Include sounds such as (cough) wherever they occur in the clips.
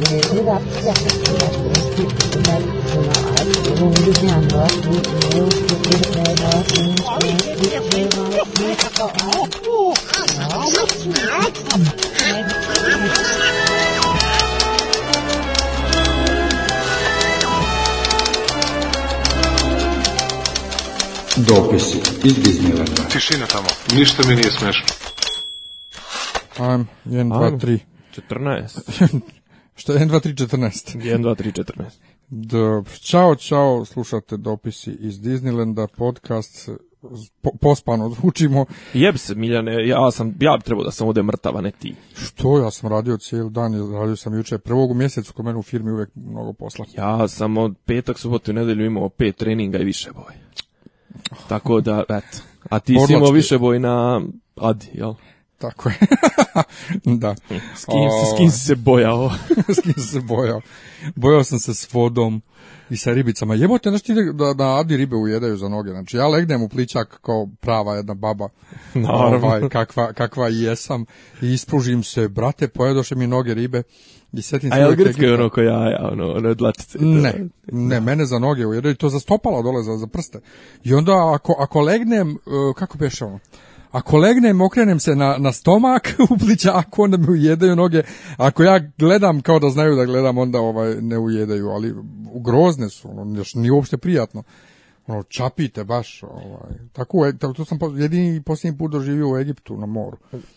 Дописи iz Disneylanda. Tišina tamo, ništa mi nije smešno. Ajmo, 1, 2, 3. 14. Što je 1, 2, 3, 14? 1, 2, 3, 14. Dobro, čao, čao, slušate dopisi iz Disneylanda, podcast po, pospano zvučimo. Jeb se, Miljane, ja sam, ja bi trebao da sam ovdje mrtava, ne ti. Što? Ja sam radio cijeli dan, radio sam juče prvog mjesecu, kod mene u firmi uvek mnogo posla. Ja sam od petak, subotu i nedelju imao pet treninga i više boje. Tako da, eto. A ti si imao više boj na Adi, jel? Tako je. (laughs) da. S kim, se bojao? s kim (laughs) se bojao? Bojao sam se s vodom i sa ribicama. Jebote, znaš ti da, da Adi ribe ujedaju za noge. Znači, ja legnem u pličak kao prava jedna baba. (laughs) Ovaj, kakva, kakva i jesam. I ispružim se, brate, pojedoše mi noge ribe. I setim se... A je li ono ja, ono, ono dlatice? Ne, ne, mene za noge ujedaju. To za stopala dole, za, za prste. I onda, ako, ako legnem, e, kako biš ono? ako legnem, okrenem se na, na stomak (laughs) u ako onda me ujedaju noge. Ako ja gledam kao da znaju da gledam, onda ovaj ne ujedaju, ali grozne su, ono, nije uopšte prijatno. Ono, čapite baš, ovaj. Tako, e- to sam jedini posljednji put doživio u Egiptu na moru.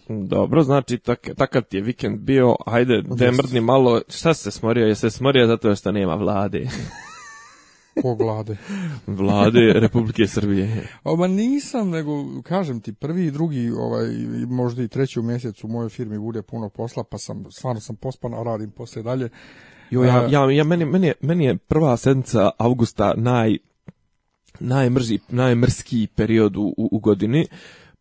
Dobro, znači, tak, takav ti je vikend bio, ajde, demrni malo, šta se smorio? Je se smorio zato što nema vlade. (laughs) Ko vlade? (laughs) vlade Republike Srbije. oba nisam, nego kažem ti, prvi i drugi, ovaj, možda i treći u mjesecu u mojoj firmi bude puno posla, pa sam, stvarno sam pospan, a radim poslije dalje. Jo, ja, e, ja, ja meni, meni, je, meni prva sedmica augusta naj, najmrži, najmrski period u, u godini.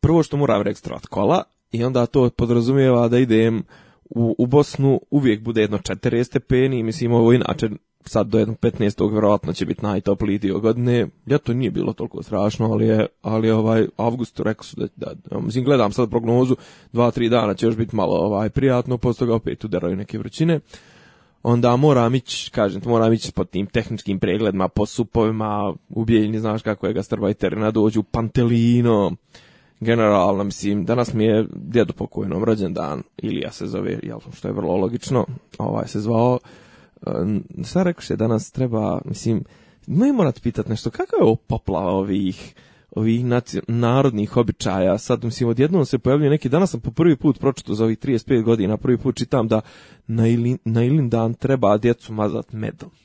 Prvo što moram rekstrat kola i onda to podrazumijeva da idem u, u Bosnu uvijek bude jedno četiri stepeni, mislim ovo inače sad do jednog 15. vjerojatno će biti najtopliji dio godine. Ja to nije bilo toliko strašno, ali je, ali ovaj avgust rekao su da, da mislim, gledam sad prognozu, 2-3 dana će još biti malo ovaj prijatno, posle toga opet udaraju neke vrućine. Onda moram ići, kažem, moram ići po tim tehničkim pregledima, po supovima, u znaš kako je gastarbajterina, dođu Pantelino, generalno, mislim, danas mi je djedu pokojnom rođendan, Ilija se zove, jel, što je vrlo logično, ovaj se zvao, Eh, šta rekuš je danas treba, mislim, mi morate pitati nešto, kako je poplava ovih ovih narodnih običaja. Sad, mislim, odjednom se pojavljuje neki, danas sam po prvi put pročito za ovih 35 godina, prvi put čitam da na, ilin, na treba djecu mazat medom. (laughs)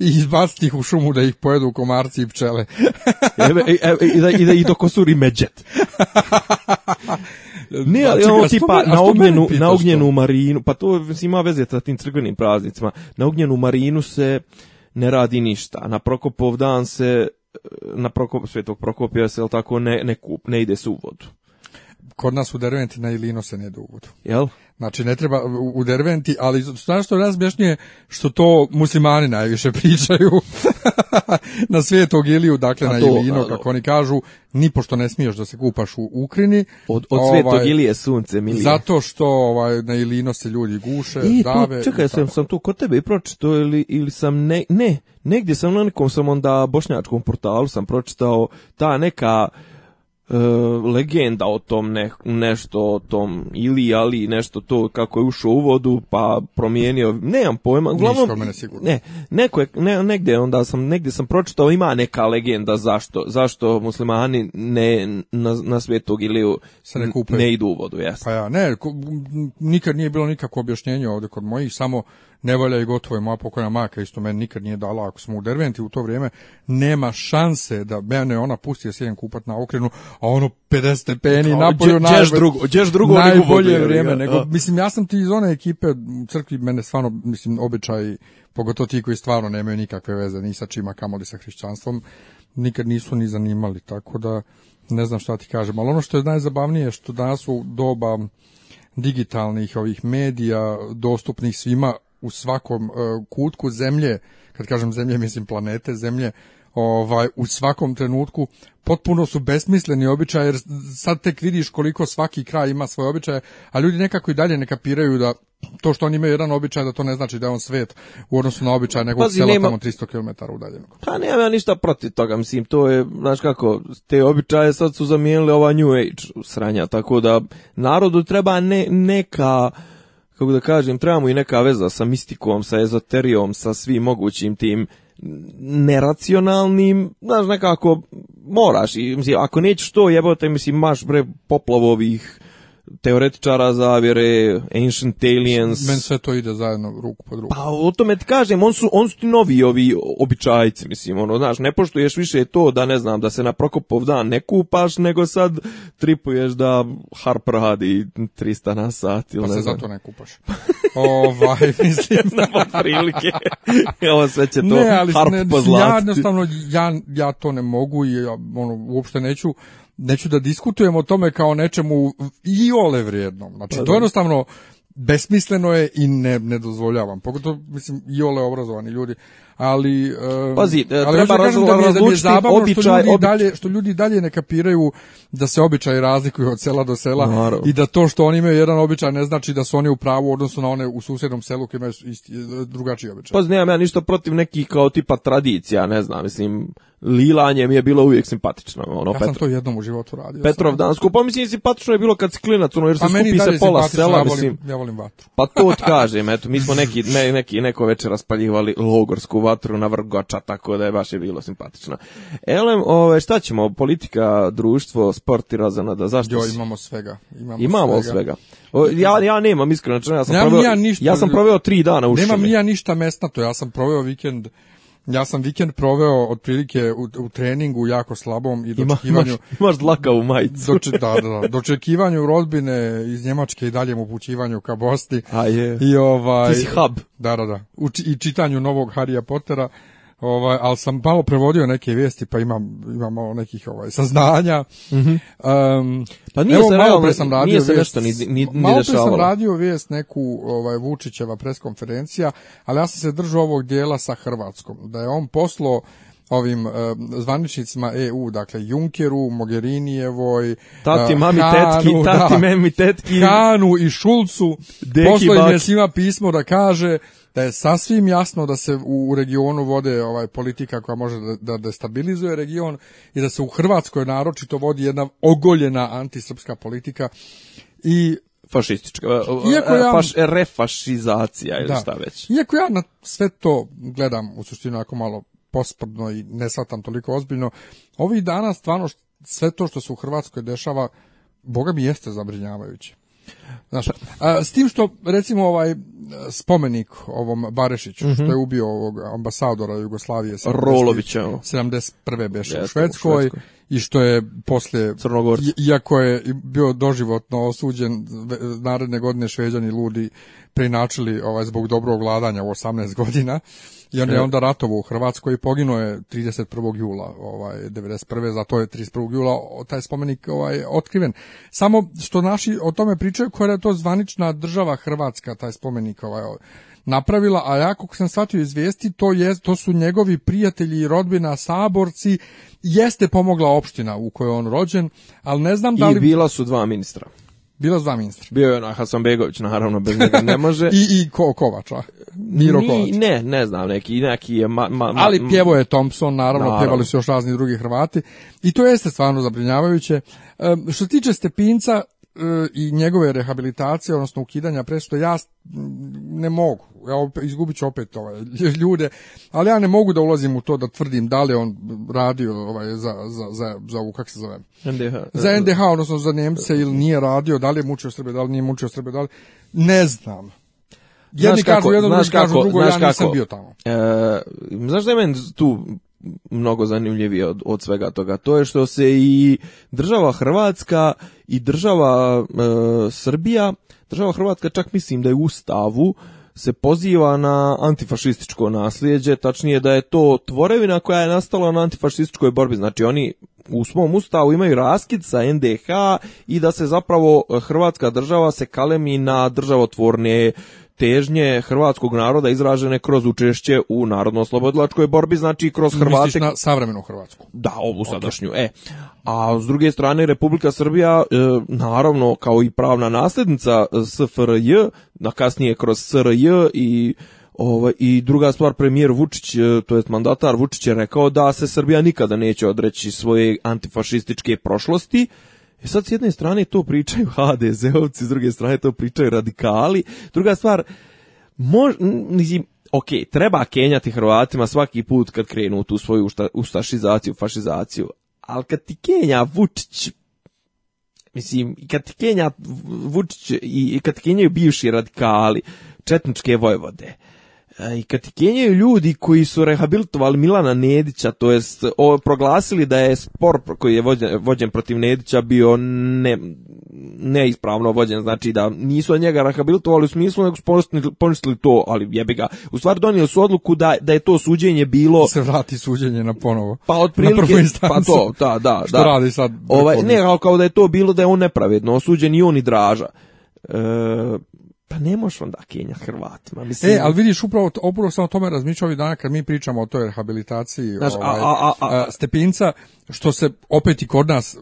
I izbaciti ih u šumu da ih pojedu komarci i pčele. E, I da, i, da, kosuri međet. (laughs) Ne, ali znači, ono tipa na ognjenu, na ognjenu marinu, pa to ima veze sa tim crkvenim praznicima. Na ognjenu marinu se ne radi ništa. Na Prokopov dan se na Prokop, Svetog Prokopija se tako ne ne ne ide se u vodu. Kod nas u derventi na Lino se ne ide u vodu. Jel? Znači ne treba u derventi, ali znaš što što to muslimani najviše (laughs) pričaju na svetog Iliju, dakle to, na Ilino, kako oni kažu, pošto ne smiješ da se kupaš u Ukrini. Od, od ovaj, Ilije sunce, milije. Zato što ovaj, na Ilino se ljudi guše, I, dave. čekaj, sam, sam tu kod tebe i pročito ili, ili sam ne, ne, negdje sam na nekom sam onda bošnjačkom portalu sam pročitao ta neka E, legenda o tom ne, nešto o tom ili ali nešto to kako je ušao u vodu pa promijenio nemam pojma uglavnom ne neko je, ne, negdje onda sam negdje sam pročitao ima neka legenda zašto zašto muslimani ne na, na svetog ili ne, ne idu u vodu pa ja ne nikad nije bilo nikakvo objašnjenje ovdje kod mojih samo ne valja i gotovo je moja pokojna maka isto meni nikad nije dala ako smo u Derventi u to vrijeme nema šanse da mene ona pusti da sjedem kupat na okrenu a ono 50 stepeni napolju najbolje drugo, najbolje vrijeme nego mislim ja sam ti iz one ekipe crkvi mene stvarno mislim običaj pogotovo ti koji stvarno nemaju nikakve veze ni sa čima kamoli sa hrišćanstvom nikad nisu ni zanimali tako da ne znam šta ti kažem, ali ono što je najzabavnije što danas u doba digitalnih ovih medija dostupnih svima u svakom e, kutku zemlje, kad kažem zemlje mislim planete, zemlje ovaj u svakom trenutku potpuno su besmisleni običaje jer sad tek vidiš koliko svaki kraj ima svoje običaje, a ljudi nekako i dalje ne kapiraju da to što oni imaju jedan običaj da to ne znači da je on svet u odnosu na običaj nego Pazi, sela tamo 300 km udaljenog. Pa nemam ja ništa protiv toga, mislim to je znaš kako te običaje sad su zamijenili ova new age sranja, tako da narodu treba ne, neka kako da kažem, trebamo i neka veza sa mistikom, sa ezoterijom, sa svim mogućim tim neracionalnim, znaš, nekako moraš, i, mislim, ako nećeš to jebote, mislim, maš bre poplavovih ovih teoretičara zavjere, Ancient Aliens. Meni sve to ide zajedno ruku pod ruku. Pa o tome ti kažem, on su, on su ti novi ovi običajci, mislim, ono, znaš, ne poštuješ više to da, ne znam, da se na Prokopov dan ne kupaš, nego sad tripuješ da harp radi 300 na sat. Ili pa ne se zato ne kupaš. (laughs) ovaj, mislim. (laughs) Na prilike. (laughs) Ovo sve će to Harp ne, Ja jednostavno, ja, ja to ne mogu i ja, ono, uopšte neću neću da diskutujemo o tome kao nečemu i ole vrijednom. Znači, pa to jednostavno besmisleno je i ne, ne dozvoljavam. Pogotovo, mislim, i ole obrazovani ljudi ali e, treba običaj, što, ljudi Dalje, što ljudi dalje ne kapiraju da se običaj razlikuju od sela do sela i da to što oni imaju jedan običaj ne znači da su oni u pravu odnosno na one u susjednom selu koji imaju isti, e, drugačiji običaj. Pa znam ja ništa protiv nekih kao tipa tradicija, ne znam, mislim lilanje mi je bilo uvijek simpatično. Ono, ja sam to jednom u životu radio. Petrov Dansko, Pa mislim, simpatično je bilo kad si klinac, ono, jer se skupi se pola sela. Ja volim, ja volim vatru. Pa to kažem, eto, mi smo neki, ne, neki, neko večer raspaljivali logorsku vatru na vrgoča, tako da je baš je bilo simpatično. Elem, ove, šta ćemo, politika, društvo, sport i da zašto jo, imamo svega. Imamo, imamo svega. ja, ja nemam iskreno, ja sam, proveo, ja, ja sam proveo tri dana u Nemam ja ništa to ja sam proveo vikend ja sam vikend proveo otprilike u, u treningu jako slabom i dočekivanju... Ima, imaš, imaš dlaka u majicu. Doče, da, dočekivanju rodbine iz Njemačke i daljem upućivanju ka Bosti. A je. I ovaj, Ti si hub. Da, da, U, I čitanju novog Harija Pottera ovaj, ali sam malo prevodio neke vijesti, pa imam, imamo nekih ovaj, saznanja. Mm pa nije se, sam radio nešto vijest, ni, ni, Malo sam radio vijest neku ovaj, Vučićeva preskonferencija, ali ja sam se držao ovog dijela sa Hrvatskom, da je on poslo ovim eh, zvaničnicima EU, dakle Junkeru, Mogherinijevoj, eh, tati, mami, tetki, tati, da, tetki, Hanu i Šulcu, poslao im je svima pismo da kaže da je sasvim jasno da se u, regionu vode ovaj politika koja može da, destabilizuje region i da se u Hrvatskoj naročito vodi jedna ogoljena antisrpska politika i fašistička, e, iako e, ja, faš, e, refašizacija ili šta već. Iako ja na sve to gledam u suštinu ako malo posprdno i ne satam toliko ozbiljno, ovih dana stvarno sve to što se u Hrvatskoj dešava, boga mi jeste zabrinjavajuće. Znaš, s tim što, recimo, ovaj e, spomenik ovom Barešiću, što mhm. je ubio ovog ambasadora Jugoslavije. Rolovića. 71. Ono. beše U Švedskoj i što je poslije, Crnogorac. Iako je bio doživotno osuđen naredne godine Šveđani ludi preinačili ovaj zbog dobrog vladanja u 18 godina i on je e. onda ratovao u Hrvatskoj i poginuo je 31. jula ovaj 91. zato je 31. jula taj spomenik ovaj otkriven. Samo što naši o tome pričaju koja je to zvanična država Hrvatska taj spomenik ovaj napravila, a ja kako sam shvatio izvijesti, to, je, to su njegovi prijatelji i rodbina saborci, jeste pomogla opština u kojoj je on rođen, ali ne znam da li... I bila su dva ministra. Bila su dva ministra. Bio je na Hasanbegović, naravno, bez njega ne može. (laughs) I, i Kovača. Miro Ne, ne znam, neki, neki je... Ali pjevo je Thompson, naravno, naravno, pjevali su još razni drugi Hrvati. I to jeste stvarno zabrinjavajuće. što tiče Stepinca, E, i njegove rehabilitacije, odnosno ukidanja presude, ja ne mogu. Ja izgubit ću opet ovaj, (laughs) ljude, ali ja ne mogu da ulazim u to da tvrdim da li on radio ovaj, za, za, za, za ovu, kak se zove? NDH. Za NDH, odnosno za Nemce ili nije radio, da li je mučio Srbe, da li nije mučio Srbe, da li... Ne znam. Jedni kažu jedno, drugi kažu drugo, ja nisam bio tamo. E, znaš da je meni tu mnogo zanimljivije od, od svega toga. To je što se i država Hrvatska i država e, Srbija, država Hrvatska čak mislim da je u Ustavu se poziva na antifašističko nasljeđe, tačnije da je to tvorevina koja je nastala na antifašističkoj borbi. Znači oni u svom ustavu imaju raskid sa NDH i da se zapravo Hrvatska država se kalemi na državotvorne težnje hrvatskog naroda izražene kroz učešće u narodno-oslobodilačkoj borbi, znači kroz Hrvate... Misliš na savremenu Hrvatsku? Da, ovu sadašnju, e. A s druge strane, Republika Srbija, e, naravno, kao i pravna nasljednica e, SFRJ, na kasnije kroz SRJ i ovaj, I druga stvar, premijer Vučić, e, to jest mandatar Vučić je rekao da se Srbija nikada neće odreći svoje antifašističke prošlosti, i e sad s jedne strane to pričaju HDZ-ovci, s druge strane to pričaju radikali. Druga stvar, mož, mislim, ok, treba kenjati Hrvatima svaki put kad krenu u tu svoju ustašizaciju, fašizaciju, ali kad ti Kenja Vučić Mislim, kad ti Vučić i kad ti Kenjaju bivši radikali, četničke vojvode, i kenjaju ljudi koji su rehabilitovali Milana Nedića, to jest o, proglasili da je spor koji je vođen, protiv Nedića bio ne, neispravno vođen, znači da nisu od njega rehabilitovali u smislu nego su poništili to, ali jebi ga. U stvari donijeli su odluku da, da je to suđenje bilo... Se vrati suđenje na ponovo. Pa otprilike, na pa to, da, da. da. radi sad? Ovaj, ne, kao da je to bilo da je on nepravedno osuđen i on i Draža. E, pa ne možeš onda Kenja Hrvatima. Mislim, e, ali vidiš, upravo, upravo sam o tome razmišljao ovih dana kad mi pričamo o toj rehabilitaciji ovaj, e, Stepinca, što se opet i kod nas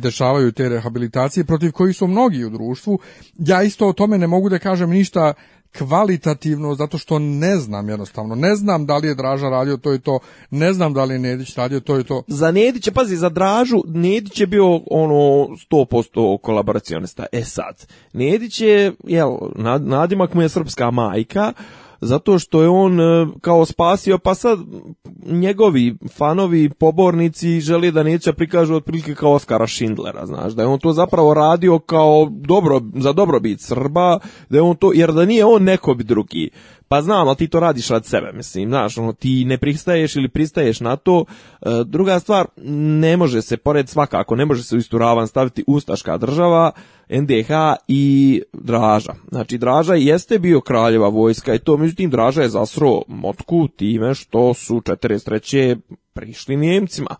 dešavaju te rehabilitacije, protiv kojih su mnogi u društvu. Ja isto o tome ne mogu da kažem ništa kvalitativno zato što ne znam jednostavno. Ne znam da li je Draža radio to i to, ne znam da li je Nedić radio to i to. Za Nedića, pazi, za Dražu, Nedić je bio ono 100% kolaboracionista. E sad, Nedić je, jel, nadimak mu je srpska majka, zato što je on e, kao spasio, pa sad njegovi fanovi, pobornici želi da neće prikažu otprilike kao Oskara Schindlera, znaš, da je on to zapravo radio kao dobro, za dobrobit Srba, da on to, jer da nije on neko bi drugi pa znam, ali ti to radiš rad sebe, mislim, znaš, ono, ti ne pristaješ ili pristaješ na to. E, druga stvar, ne može se, pored svakako, ne može se u istu ravan staviti Ustaška država, NDH i Draža. Znači, Draža jeste bio kraljeva vojska i to, međutim, Draža je zasro motku time što su 43. prišli Nijemcima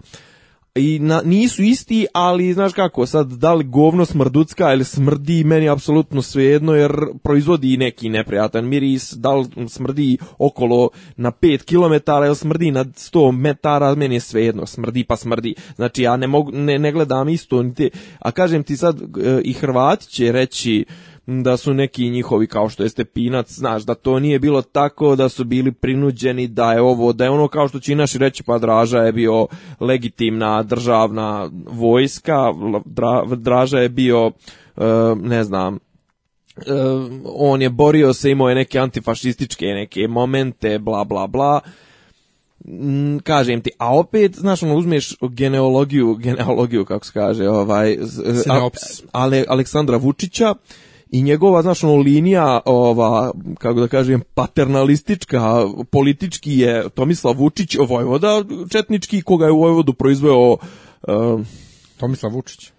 i nisu isti, ali znaš kako, sad da li govno smrducka ili smrdi, meni je apsolutno svejedno jer proizvodi neki neprijatan miris, da li smrdi okolo na 5 km ili smrdi na 100 metara, meni je svejedno, smrdi pa smrdi. Znači ja ne, mogu, ne, ne gledam isto, a kažem ti sad e, i Hrvati će reći da su neki njihovi kao što jeste Pinac, znaš, da to nije bilo tako, da su bili prinuđeni da je ovo, da je ono kao što će inaši reći pa Draža je bio legitimna državna vojska, Draža je bio, e, ne znam, e, on je borio se, imao je neke antifašističke neke momente, bla bla bla, mm, kažem ti, a opet, znaš, ono, uzmeš genealogiju, genealogiju, kako se kaže, ovaj, Ale, Aleksandra Vučića, i njegova znaš ono, linija ova kako da kažem paternalistička politički je Tomislav Vučić Vojvoda četnički koga je u Vojvodu proizveo e, Tomislav Vučić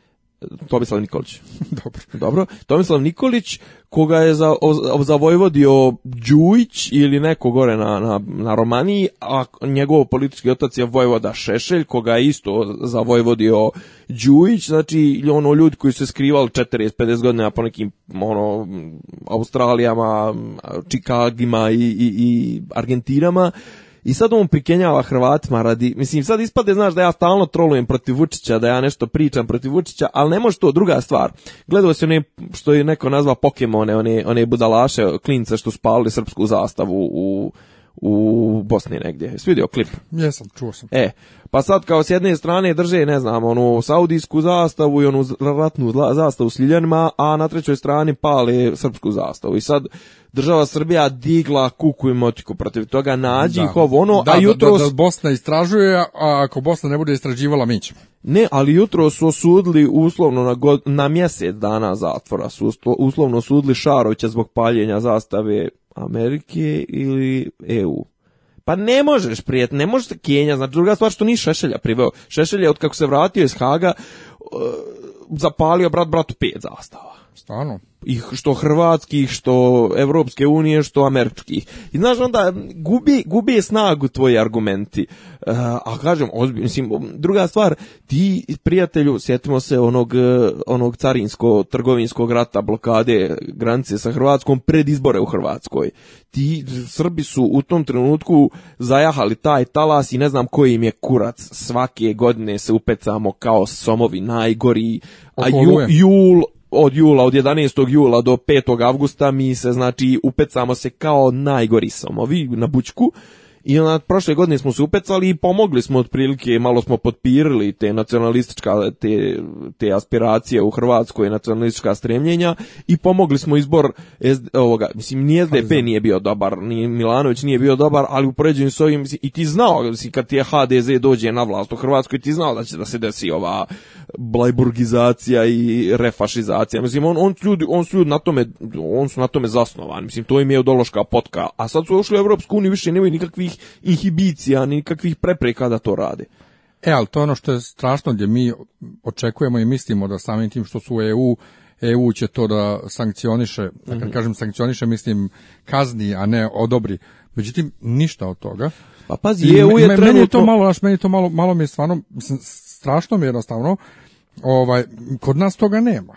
Tomislav Nikolić. (laughs) Dobro. Dobro. Tomislav Nikolić, koga je za, zavojvodio Đujić ili neko gore na, na, na Romaniji, a njegov politički otac je Vojvoda Šešelj, koga je isto Vojvodio Đujić, znači ono ljudi koji su se skrivali 40-50 godina po nekim ono, Australijama, Čikagima i, i Argentinama, i sad on prikenjava Hrvatima radi, mislim sad ispade znaš da ja stalno trolujem protiv Vučića, da ja nešto pričam protiv Vučića, ali ne može to druga stvar. Gledao se one što je neko nazva Pokemone, one, one budalaše, klince što spalili srpsku zastavu u u Bosni negdje. Jesi vidio klip? Jesam, čuo sam. E, pa sad kao s jedne strane drže, ne znam, onu saudijsku zastavu i onu ratnu zastavu s ljiljanima, a na trećoj strani pale srpsku zastavu. I sad država Srbija digla kuku i motiku protiv toga, nađi ih ovo ono, da, a jutro... Da, Bosna istražuje, a ako Bosna ne bude istraživala, mi ćemo. Ne, ali jutro su osudili uslovno na, na mjesec dana zatvora, su uslovno osudili Šarovića zbog paljenja zastave Amerike ili EU. Pa ne možeš, prijet, ne možeš Kenja, znači druga stvar što ni Šešelja priveo. Šešelj je od kako se vratio iz Haga e, zapalio brat bratu pet zastava. Stvarno? I što hrvatskih, što Evropske unije, što američkih. I znaš, onda gubi, gubi snagu tvoji argumenti. E, a kažem, ozbilj, mislim, druga stvar, ti prijatelju, sjetimo se onog, e, onog carinsko-trgovinskog rata, blokade granice sa Hrvatskom, pred izbore u Hrvatskoj. Ti Srbi su u tom trenutku zajahali taj talas i ne znam koji im je kurac. Svake godine se upecamo kao somovi najgori, a jul od jula, od 11. jula do 5. avgusta mi se znači upecamo se kao najgori somovi na bućku i na prošle godine smo se upecali i pomogli smo otprilike, malo smo potpirili te nacionalistička te, te aspiracije u Hrvatskoj, nacionalistička stremljenja i pomogli smo izbor SD, ovoga, mislim ni SDP nije bio dobar, ni Milanović nije bio dobar, ali u poređenju s ovim i ti znao, mislim, kad ti je HDZ dođe na vlast u Hrvatskoj, ti znao da će da se desi ova blajburgizacija i refašizacija. Mislim on on ljudi, on su ljudi na tome on su na tome zasnovani. Mislim to im je ideološka potka. A sad su ušli u Evropsku uniju, više nemaju nikakvi nikakvih inhibicija, nikakvih prepreka da to rade. E, ali to je ono što je strašno gdje mi očekujemo i mislimo da samim tim što su EU, EU e će to da sankcioniše, da kad mhm. kažem sankcioniše, mislim kazni, a ne odobri. Međutim, ništa od toga. Pa pazi, EU je meni je to malo, meni to malo, malo mi je stvarno, mislim, strašno mi je jednostavno, ovaj, kod nas toga nema.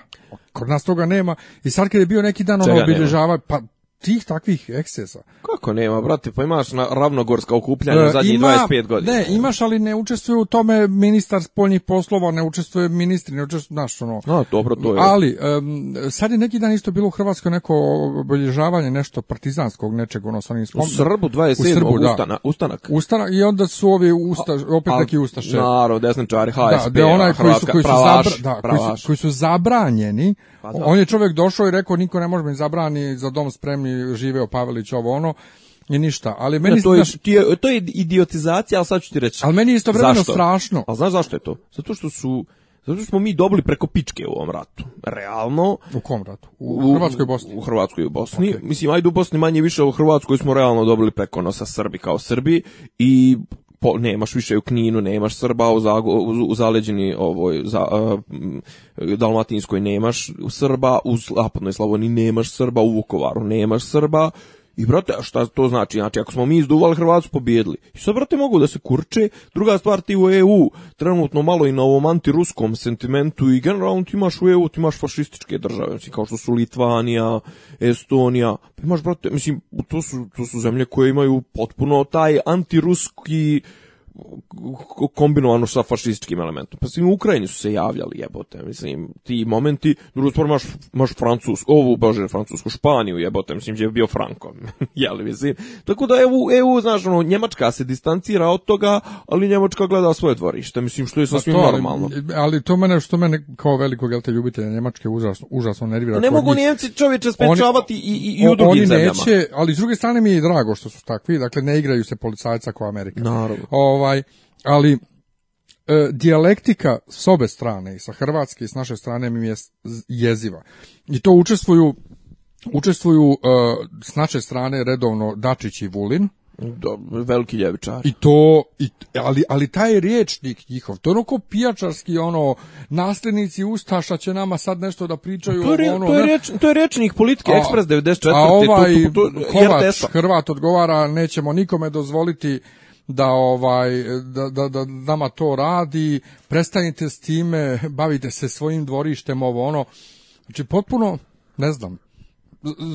Kod nas toga nema. I sad kad je bio neki dan ono obilježava, pa tih takvih ekscesa. Kako nema, brate, pa imaš na ravnogorska okupljanja e, zadnjih ima, 25 godina. Ne, imaš, ali ne učestvuje u tome ministar spoljnih poslova, ne učestvuje ministri, ne učestvuje, znaš, ono. A, dobro, to je. Ali, um, sad je neki dan isto bilo u Hrvatskoj neko obilježavanje nešto partizanskog nečeg, ono, sa njim spom... U Srbu, 27. U Srbu, da. ustanak. Ustanak, i onda su ovi usta, opet a, neki ustaše. Naravno, čari, HSP, da, onaj koji su, koji su, pravaš, zabra, da, koji su, koji su zabranjeni, pa, da. on je čovjek došao i rekao, niko ne može mi zabrani za dom spremni žive o Pavelić ovo ono i ništa. Ali meni to, je, je, to je idiotizacija, ali sad ću ti reći. Ali meni je istovremeno zašto? strašno. A znaš zašto je to? Zato što su zato što smo mi dobili preko pičke u ovom ratu. Realno. U kom ratu? U, Hrvatskoj i Bosni? U Hrvatskoj i Bosni. Mislim, ajde u Bosni manje više, u Hrvatskoj smo realno dobili preko nosa Srbi kao Srbi i po, nemaš više u Kninu, nemaš Srba u, zago, u, u ovoj, za, uh, Dalmatinskoj nemaš Srba, u Zapadnoj Slavoniji nemaš Srba, u Vukovaru nemaš Srba, i brate, a šta to znači? Znači, ako smo mi izduvali Hrvatsku, pobjedili. I sad, brate, mogu da se kurče. Druga stvar, ti u EU, trenutno malo i na ovom antiruskom sentimentu i generalno ti imaš u EU, ti imaš fašističke države, mislim, kao što su Litvanija, Estonija. Pa imaš, brate, mislim, to su, to su zemlje koje imaju potpuno taj antiruski kombinovano sa fašističkim elementom. Pa svim u Ukrajini su se javljali jebote, mislim, ti momenti, drugo stvar maš, maš Francusku, ovu, bože, Francusku, Španiju jebote, mislim, gdje je bio Franko, (laughs) jeli, mislim. Tako da EU, EU, znaš, ono, Njemačka se distancira od toga, ali Njemačka gleda svoje dvorište, mislim, što je pa sasvim normalno. Ali, to mene, što mene kao velikog, jel te, ljubitelja Njemačke, užasno, užasno nervira. Pa ne mogu Njemci čovječe spečavati i, i, u drugim oni zemljama. Neće, ali s druge strane mi je drago što su takvi, dakle, ne igraju se policajca kao Amerika. Naravno. Ovo, ovaj, ovaj, ali e, dijalektika s obe strane i sa hrvatske i s naše strane mi je jeziva. I to učestvuju učestvuju e, s naše strane redovno Dačić i Vulin. veliki ljevičar. I to, i, ali, ali taj riječnik njihov, to je ono pijačarski, ono, nasljednici Ustaša će nama sad nešto da pričaju. To je, ono, to je, to politike, Ekspres 94. A ovaj tu, Hrvat, odgovara, nećemo nikome dozvoliti da ovaj da, da, da nama to radi, prestanite s time, (laughs) bavite se svojim dvorištem ovo ono. Znači potpuno ne znam.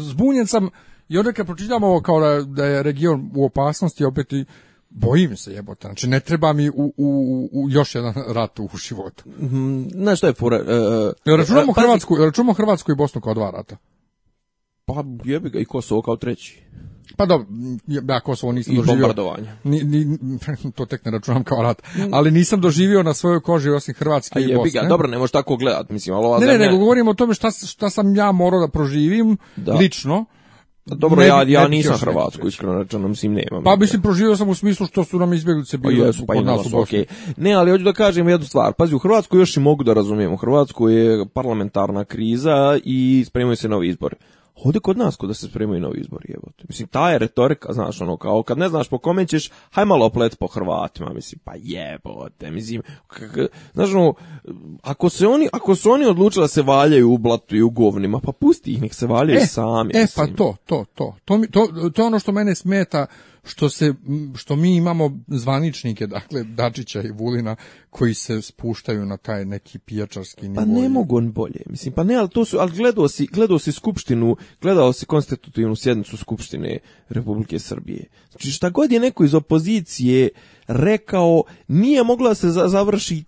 Zbunjen sam i onda kad pročitam ovo kao da, je region u opasnosti, opet i bojim se jebote. Znači ne treba mi u, u, još jedan rat u životu. Mhm. što je pure Uh, e, računamo, e, Hrvatsku, računamo Hrvatsku i Bosnu kao dva rata. Pa jebi ga i Kosovo kao treći. Pa dobro, ja Kosovo nisam I doživio. Ni, ni, (laughs) to tek ne računam kao rat. Mm. Ali nisam doživio na svojoj koži osim Hrvatske i Bosne. dobro, ne možeš tako gledat. Mislim, ali ne, ne, nego govorimo o tome šta, šta sam ja morao da proživim lično. Dobro, ja, ja nisam Hrvatsku, iskreno rečeno, mislim, nemam. Pa mislim, proživio sam u smislu što su nam izbjeglice pa bili su pa kod nas u Ne, ali hoću da kažem jednu stvar. Pazi, u Hrvatskoj još i mogu da razumijem. U Hrvatskoj je parlamentarna kriza i spremaju se novi izbori. Ode kod nas kod da se spremaju novi izbori, jebote. Mislim ta je retorika, znaš, ono kao kad ne znaš po kome ćeš, haj malo oplet po Hrvatima, mislim, pa jebote, mislim, znaš, ono, ako se oni, ako su oni odlučili da se valjaju u blatu i u govnima, pa pusti ih nek se valjaju e, sami. E, pa to, to, to, to, to, to je ono što mene smeta što se što mi imamo zvaničnike dakle Dačića i Vulina koji se spuštaju na taj neki pijačarski nivoj. Pa ne mogu on bolje, mislim pa ne, ali to su al gledao si gledao si skupštinu, gledao si konstitutivnu sjednicu skupštine Republike Srbije. Znači šta god je neko iz opozicije rekao, nije mogla se završiti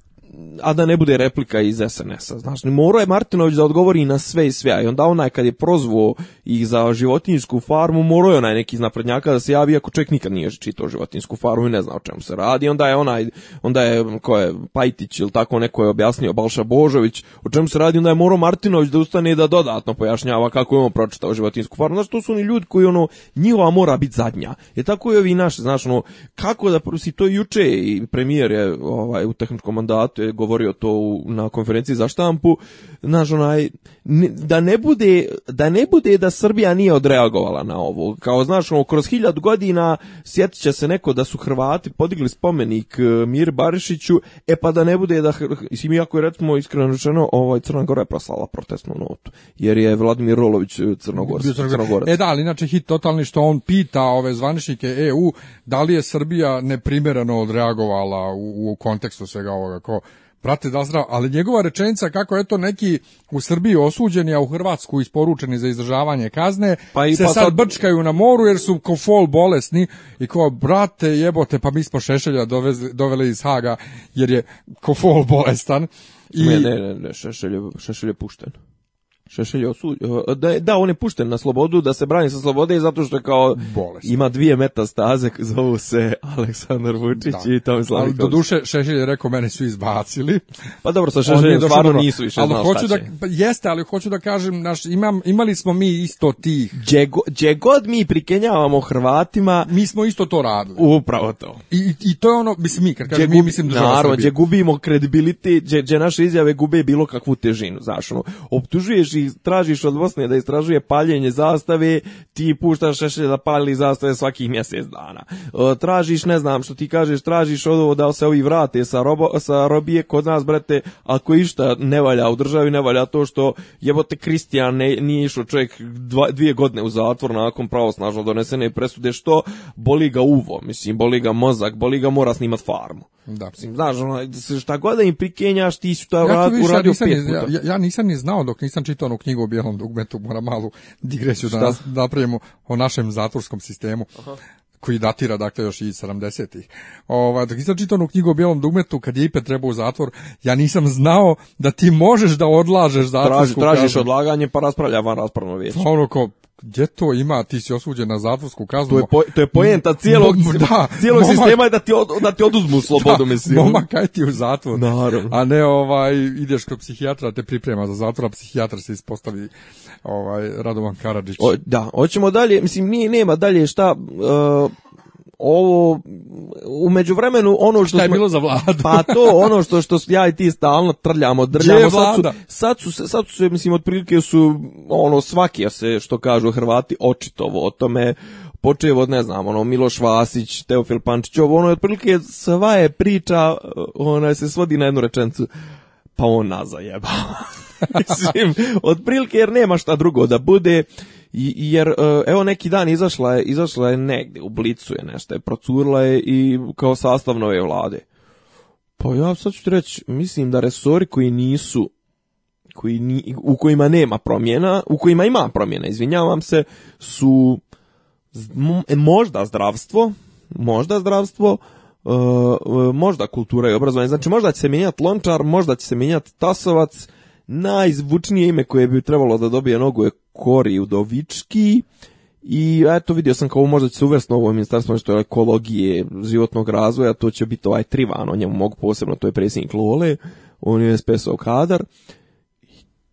a da ne bude replika iz SNS-a. Znači, morao je Martinović da odgovori na sve i sve, i onda onaj kad je prozvao ih za životinjsku farmu, morao je onaj neki iz naprednjaka da se javi, ako čovjek nikad nije čitao životinjsku farmu i ne zna o čemu se radi, onda je onaj, onda je, ko je, Pajtić ili tako neko je objasnio, Balša Božović, o čemu se radi, onda je morao Martinović da ustane i da dodatno pojašnjava kako je on pročitao životinjsku farmu. Znači, to su oni ljudi koji, ono, njihova mora biti zadnja. Je tako i ovi naši, znači, ono, kako da, si to juče i premijer je ovaj, u tehničkom mandatu govorio to na konferenciji za štampu, znaš, onaj, da ne bude da, ne bude da Srbija nije odreagovala na ovo. Kao, znaš, ono, kroz hiljad godina sjetit će se neko da su Hrvati podigli spomenik e, Mir Barišiću, e pa da ne bude da, mislim, iako je recimo iskreno rečeno, ovaj, Crna Gora je proslala protestnu notu, jer je Vladimir Rolović e, Crnogorac. Crnogorac. E da, ali inače hit totalni što on pita ove zvaničnike EU, da li je Srbija neprimjereno odreagovala u, u kontekstu svega ovoga, ko prate da zdrav, ali njegova rečenica kako je to neki u Srbiji osuđeni, a u Hrvatsku isporučeni za izdržavanje kazne, pa i se pa sad, brčkaju na moru jer su kofol fol bolesni i ko brate jebote, pa mi smo Šešelja doveli iz Haga jer je ko fol bolestan. I... Ne, ne, ne, Šešelj je, pušten. Šešelj osu, e, da, da, on je pušten na slobodu, da se brani sa slobode i zato što je kao Bolest. ima dvije metastaze, zovu se Aleksandar Vučić da. i Tomislav Ali do duše Šešelj je rekao, mene su izbacili. Pa dobro, sa Šešeljem stvarno nisu više ali znao hoću šta će. Da, pa jeste, ali hoću da kažem, naš, imali smo mi isto tih. Gdje god mi prikenjavamo Hrvatima... Mi smo isto to radili. Upravo to. I, i to je ono, mislim mi, kad kažem mi, mislim do Naravno, gdje gubimo kredibilitet, gdje naše izjave gube bilo kakvu težinu, znaš, ono, traži, tražiš od Bosne da istražuje paljenje zastave, ti puštaš šešelj da pali zastave svakih mjesec dana. E, tražiš, ne znam što ti kažeš, tražiš od ovo da se ovi vrate sa, sa robije kod nas, brate, ako išta ne valja u državi, ne valja to što jebote Kristijan ne, nije išao čovjek dva, dvije godine u zatvor nakon pravosnažno donesene presude, što boli ga uvo, mislim, boli ga mozak, boli ga mora snimat farmu. Da. Mislim, znaš, ono, šta god da im prikenjaš, ti su to ja, uradio Ja, ja nisam ni znao dok nisam čitao onu knjigu o bijelom dugmetu, moram malu digresiju da napravimo o našem zatvorskom sistemu. koji datira dakle još i 70-ih. Ovaj dok nisam čitao knjigu o bijelom dugmetu kad je Ipe trebao u zatvor, ja nisam znao da ti možeš da odlažeš zatvor. tražiš odlaganje pa raspravlja van raspravno vijeće. Pa ono gdje to ima, ti si osuđen na zatvorsku kaznu. To je, po, to je poenta cijelog, da, (laughs) cijelog sistema je da ti, da ti oduzmu (laughs) slobodu, da, mislim. Momak, kaj ti u zatvor. Naravno. A ne, ovaj, ideš kod psihijatra, te priprema za zatvor, a psihijatar se ispostavi ovaj, Radovan Karadžić. O, da, hoćemo dalje, mislim, mi nema dalje šta... E, ovo u međuvremenu ono što je bilo za vladu? pa to ono što što ja i ti stalno trljamo, drljamo sad su, sad su sad su mislim otprilike su ono svaki se što kažu Hrvati očitovo o tome počeo od ne znam ono Miloš Vasić, Teofil Pančić, ovo ono otprilike sva je priča ona se svodi na jednu rečenicu pa on nas (laughs) Mislim, otprilike jer nema šta drugo da bude jer e, evo neki dan izašla je, izašla je negdje, u Blicu je nešto, je procurla je i kao sastav nove vlade. Pa ja sad ću reći, mislim da resori koji nisu koji u kojima nema promjena, u kojima ima promjena, izvinjavam se, su možda zdravstvo, možda zdravstvo, e, možda kultura i obrazovanje. Znači možda će se mijenjati Lončar, možda će se mijenjati Tasovac. Najzvučnije ime koje bi trebalo da dobije nogu je Kori Udovički i eto vidio sam kao možda će se uvesti novo ministarstvo nešto ekologije, životnog razvoja, to će biti ovaj Trivan, o njemu mogu posebno, to je predsjednik Lole, on je SPS-ov kadar.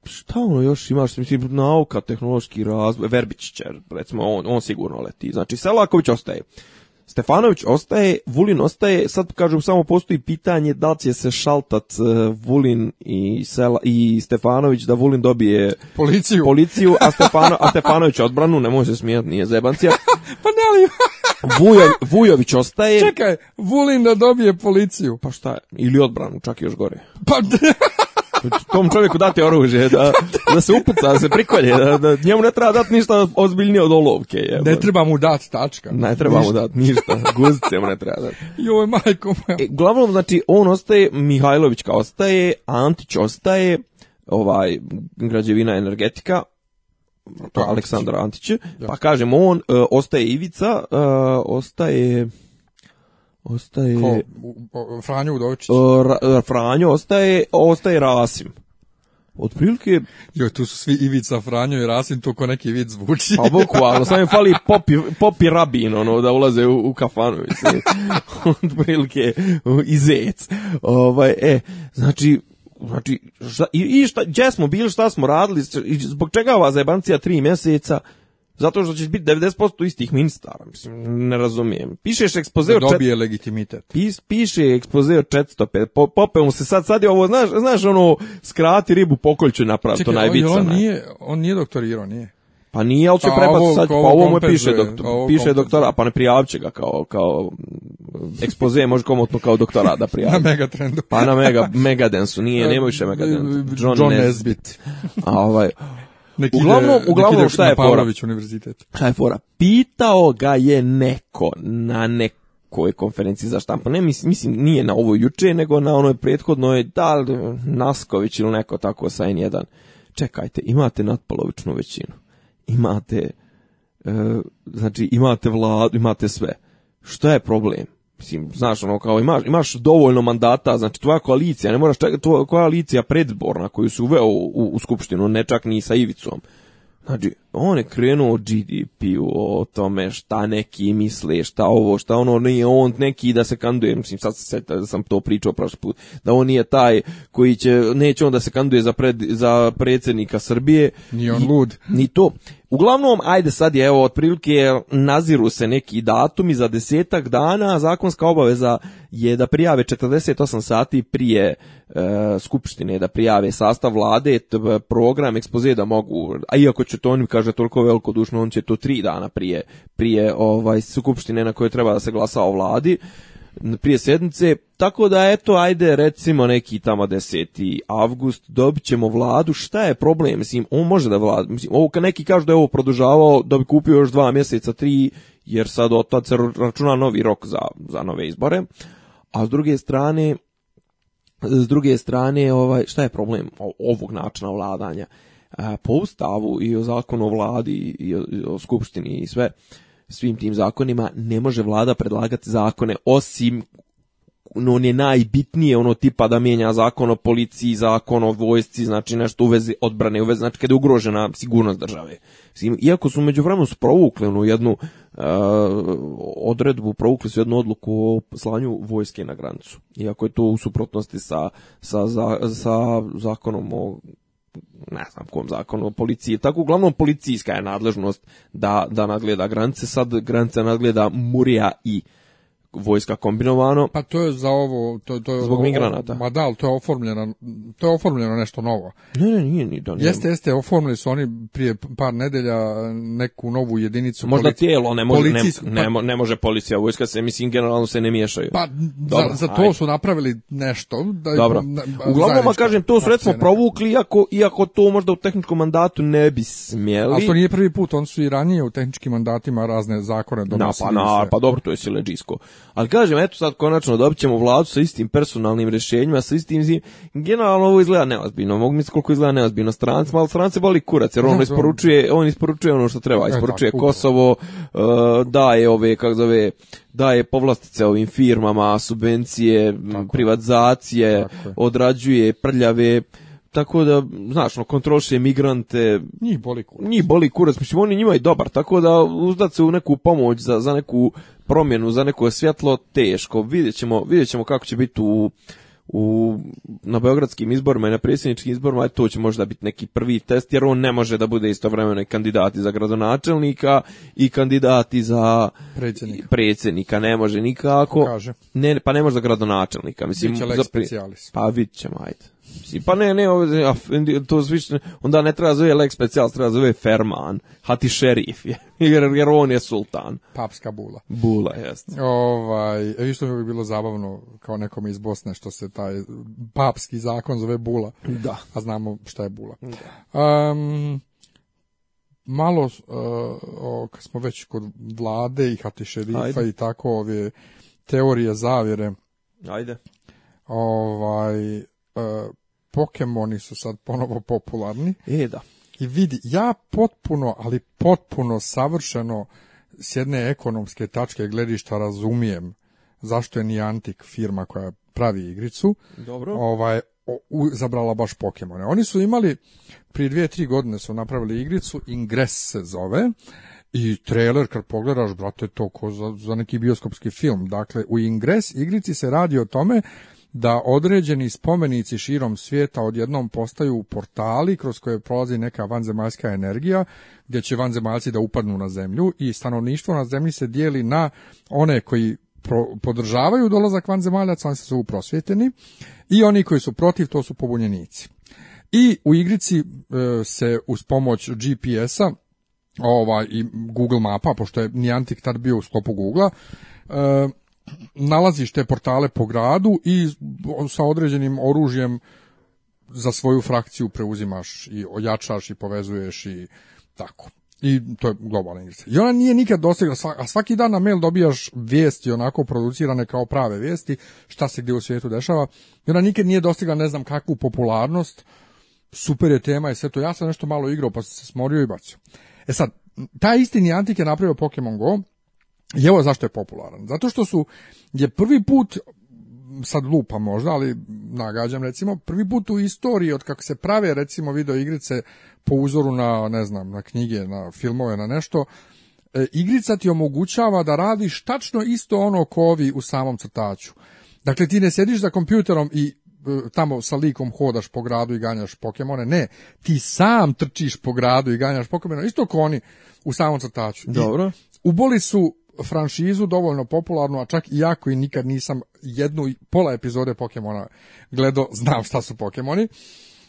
šta ono još imaš, mislim, nauka, tehnološki razvoj, Verbić će, recimo, on, on sigurno leti, znači Selaković ostaje. Stefanović ostaje, Vulin ostaje, sad kažem samo postoji pitanje da li će se šaltat e, Vulin i, i Stefanović da Vulin dobije policiju, policiju a, Stefano, a Stefanović odbranu, ne može se smijati, nije zebancija. (laughs) pa ne li... Vujović ostaje. Čekaj, Vulin da dobije policiju. Pa šta, ili odbranu, čak još gore. Pa... Tom čovjeku dati oružje, da, da se upuca, da se prikolje, da, njemu ne treba dati ništa ozbiljnije od olovke. Je, ne treba mu dati tačka. Ne treba mu dati ništa, guzice mu ne treba dati. majko moja. E, glavnom, znači, on ostaje, Mihajlovićka ostaje, Antić ostaje, ovaj, građevina energetika, to Aleksandra Antić, pa kažem, on, e, ostaje Ivica, e, ostaje... Ostaje... Ko? Franjo Udovičić? Ra, Franjo ostaje, ostaje Rasim. Otprilike... Jo, tu su svi Ivica, Franjo i Rasim, to ko neki vid zvuči. Pa bukvalno, sam im fali (laughs) popi, rabin, ono, da ulaze u, u kafanu, (laughs) Otprilike, i zec. Ovaj, e, znači, znači, šta, i, šta, gdje smo bili, šta smo radili, zbog čega ova zajebancija tri mjeseca, zato što ćeš biti 90% istih ministara, mislim, ne razumijem. Pišeš ekspozeo... da dobije legitimitet. Pis, piše ekspozir 405, po, pope mu se sad, sad je ovo, znaš, znaš ono, skrati ribu pokoljću napravi, to Čekaj, on, nije, on nije doktorirao, nije. Pa nije, ali će pa prepati sad, pa ovo mu piše, doktor, piše doktora, pa ne prijavit ga kao, kao ekspoze, može komotno kao doktorada da (laughs) prijavi. na Megatrendu. pa na mega, Megadensu, nije, nema više Megadensu. (laughs) John, John Nesbit. A ovaj, uglavnom, šta je fora? univerzitet. Šta je fora? Pitao ga je neko na nekoj konferenciji za štampu. Ne, mislim, mislim nije na ovo juče, nego na onoj prethodnoj, da li Nasković ili neko tako sa N1. Čekajte, imate nadpolovičnu većinu. Imate, e, znači, imate vladu, imate sve. Šta je problem? mislim, znaš, ono, kao imaš, imaš dovoljno mandata, znači tvoja koalicija, ne moraš čekati, tvoja koalicija predborna koju su uveo u, u, u skupštinu, ne čak ni sa Ivicom. Znači, on je krenuo o GDP-u, o tome šta neki misle, šta ovo, šta ono, nije on neki da se kanduje, mislim, sad sam to pričao prošli put, da on nije taj koji će, neće on da se kanduje za, pred, za predsjednika Srbije. Ni on lud. Ni to. Uglavnom, ajde sad je, evo, otprilike naziru se neki datumi za desetak dana, zakonska obaveza je da prijave 48 sati prije e, skupštine, da prijave sastav vlade, program, ekspozije da mogu, a iako će to oni kažu pokaže toliko veliko dušno, on će to tri dana prije, prije ovaj, skupštine na kojoj treba da se glasa o vladi, prije sedmice, tako da eto, ajde recimo neki tamo 10. avgust, dobit ćemo vladu, šta je problem, mislim, on može da vlada, mislim, ovo kad neki kažu da je ovo produžavao, da bi kupio još dva mjeseca, tri, jer sad od se računa novi rok za, za nove izbore, a s druge strane, s druge strane, ovaj, šta je problem ovog načina vladanja? po ustavu i o zakonu o vladi i o, skupštini i sve svim tim zakonima ne može vlada predlagati zakone osim no ne najbitnije ono tipa da mijenja zakon o policiji, zakon o vojsci, znači nešto u vezi odbrane, u vezi znači kada je ugrožena sigurnost države. Iako su među vremenu sprovukli jednu e, odredbu, provukli su jednu odluku o slanju vojske na granicu. Iako je to u suprotnosti sa, sa, sa zakonom o ne znam kom zakonu o policiji, tako uglavnom policijska je nadležnost da, da nadgleda granice, sad granice nadgleda Murija i vojska kombinovano. Pa to je za ovo... To, to je Zbog migranata. Ma da, to je oformljeno, to je oformljeno nešto novo. Ne, ne, nije, Jeste, jeste, oformili su oni prije par nedelja neku novu jedinicu. Možda tijelo, ne može, pa- ne, može policija, vojska se, mislim, generalno se ne miješaju. Pa za, to su napravili nešto. Da, Dobro. Uglavnom, kažem, to su recimo provukli, iako, iako to možda u tehničkom mandatu ne bi smjeli. Ali to nije prvi put, oni su i ranije u tehničkim mandatima razne zakone donosili. Pa, pa, dobro, to je sileđisko. Ali kažem, eto sad konačno dobit ćemo vladu sa istim personalnim rješenjima, sa istim zim. Generalno ovo izgleda neozbiljno, mogu misliti koliko izgleda neozbiljno strancima, ali strance boli kurac, jer on isporučuje, on isporučuje ono što treba, e, isporučuje Kosovo, e, daje ove, kak zove, daje povlastice ovim firmama, subvencije, privatizacije, odrađuje prljave, tako da, znaš, no, kontroliše migrante. Njih boli kurac. Njih boli kurac, mislim, oni njima je dobar, tako da uzdat se u neku pomoć za, za neku promjenu, za neko svjetlo, teško. Vidjet ćemo, kako će biti u, na beogradskim izborima i na predsjedničkim izborima, to će možda biti neki prvi test, jer on ne može da bude istovremeno i kandidati za gradonačelnika i kandidati za predsjednika, predsjednika. ne može nikako. Kaže. Ne, pa ne može za gradonačelnika. Mislim, za Pa vidit ćemo, ajde pa ne, ne, to zvično, onda ne treba zove lek Special, treba zove Ferman, Hati Šerif, je, (laughs) jer, jer on je sultan. Papska bula. Bula, jest. Ovaj, vi e, što bi bilo zabavno, kao nekom iz Bosne, što se taj papski zakon zove bula. Da. A znamo šta je bula. Da. Um, malo, uh, kad smo već kod vlade i Hati Šerifa i tako ove teorije zavjere. Ajde. Ovaj, uh, Pokemoni su sad ponovo popularni. E, da. I vidi, ja potpuno, ali potpuno savršeno s jedne ekonomske tačke gledišta razumijem zašto je Antik firma koja pravi igricu Dobro. Ovaj, u, zabrala baš Pokemone. Oni su imali, prije dvije, tri godine su napravili igricu, Ingress se zove, i trailer kad pogledaš, brate, to ko za, za neki bioskopski film. Dakle, u Ingress igrici se radi o tome da određeni spomenici širom svijeta odjednom postaju portali kroz koje prolazi neka vanzemaljska energija gdje će vanzemaljci da upadnu na zemlju i stanovništvo na zemlji se dijeli na one koji podržavaju dolazak vanzemaljaca, oni su prosvjeteni i oni koji su protiv, to su pobunjenici. I u igrici e, se uz pomoć GPS-a ovaj, i Google mapa, pošto je Niantic tad bio u sklopu Google-a, e, nalaziš te portale po gradu i sa određenim oružjem za svoju frakciju preuzimaš i ojačaš i povezuješ i tako. I to je globalna igrica. I ona nije nikad dosegla, a svaki dan na mail dobijaš vijesti onako producirane kao prave vijesti, šta se gdje u svijetu dešava. I ona nikad nije dostigla ne znam kakvu popularnost, super je tema i sve to. Ja sam nešto malo igrao pa sam se smorio i bacio. E sad, taj istini Antik je napravio Pokemon Go, i evo zašto je popularan. Zato što su, je prvi put, sad lupa možda, ali nagađam recimo, prvi put u istoriji od kako se prave recimo video igrice po uzoru na, ne znam, na knjige, na filmove, na nešto, e, igrica ti omogućava da radiš tačno isto ono ovi u samom crtaču. Dakle, ti ne sediš za kompjuterom i e, tamo sa likom hodaš po gradu i ganjaš Pokemone, ne, ti sam trčiš po gradu i ganjaš Pokemone, isto ko oni u samom crtaču. Dobro. I boli su franšizu dovoljno popularnu, a čak i jako i nikad nisam jednu pola epizode Pokemona gledao, znam šta su Pokemoni.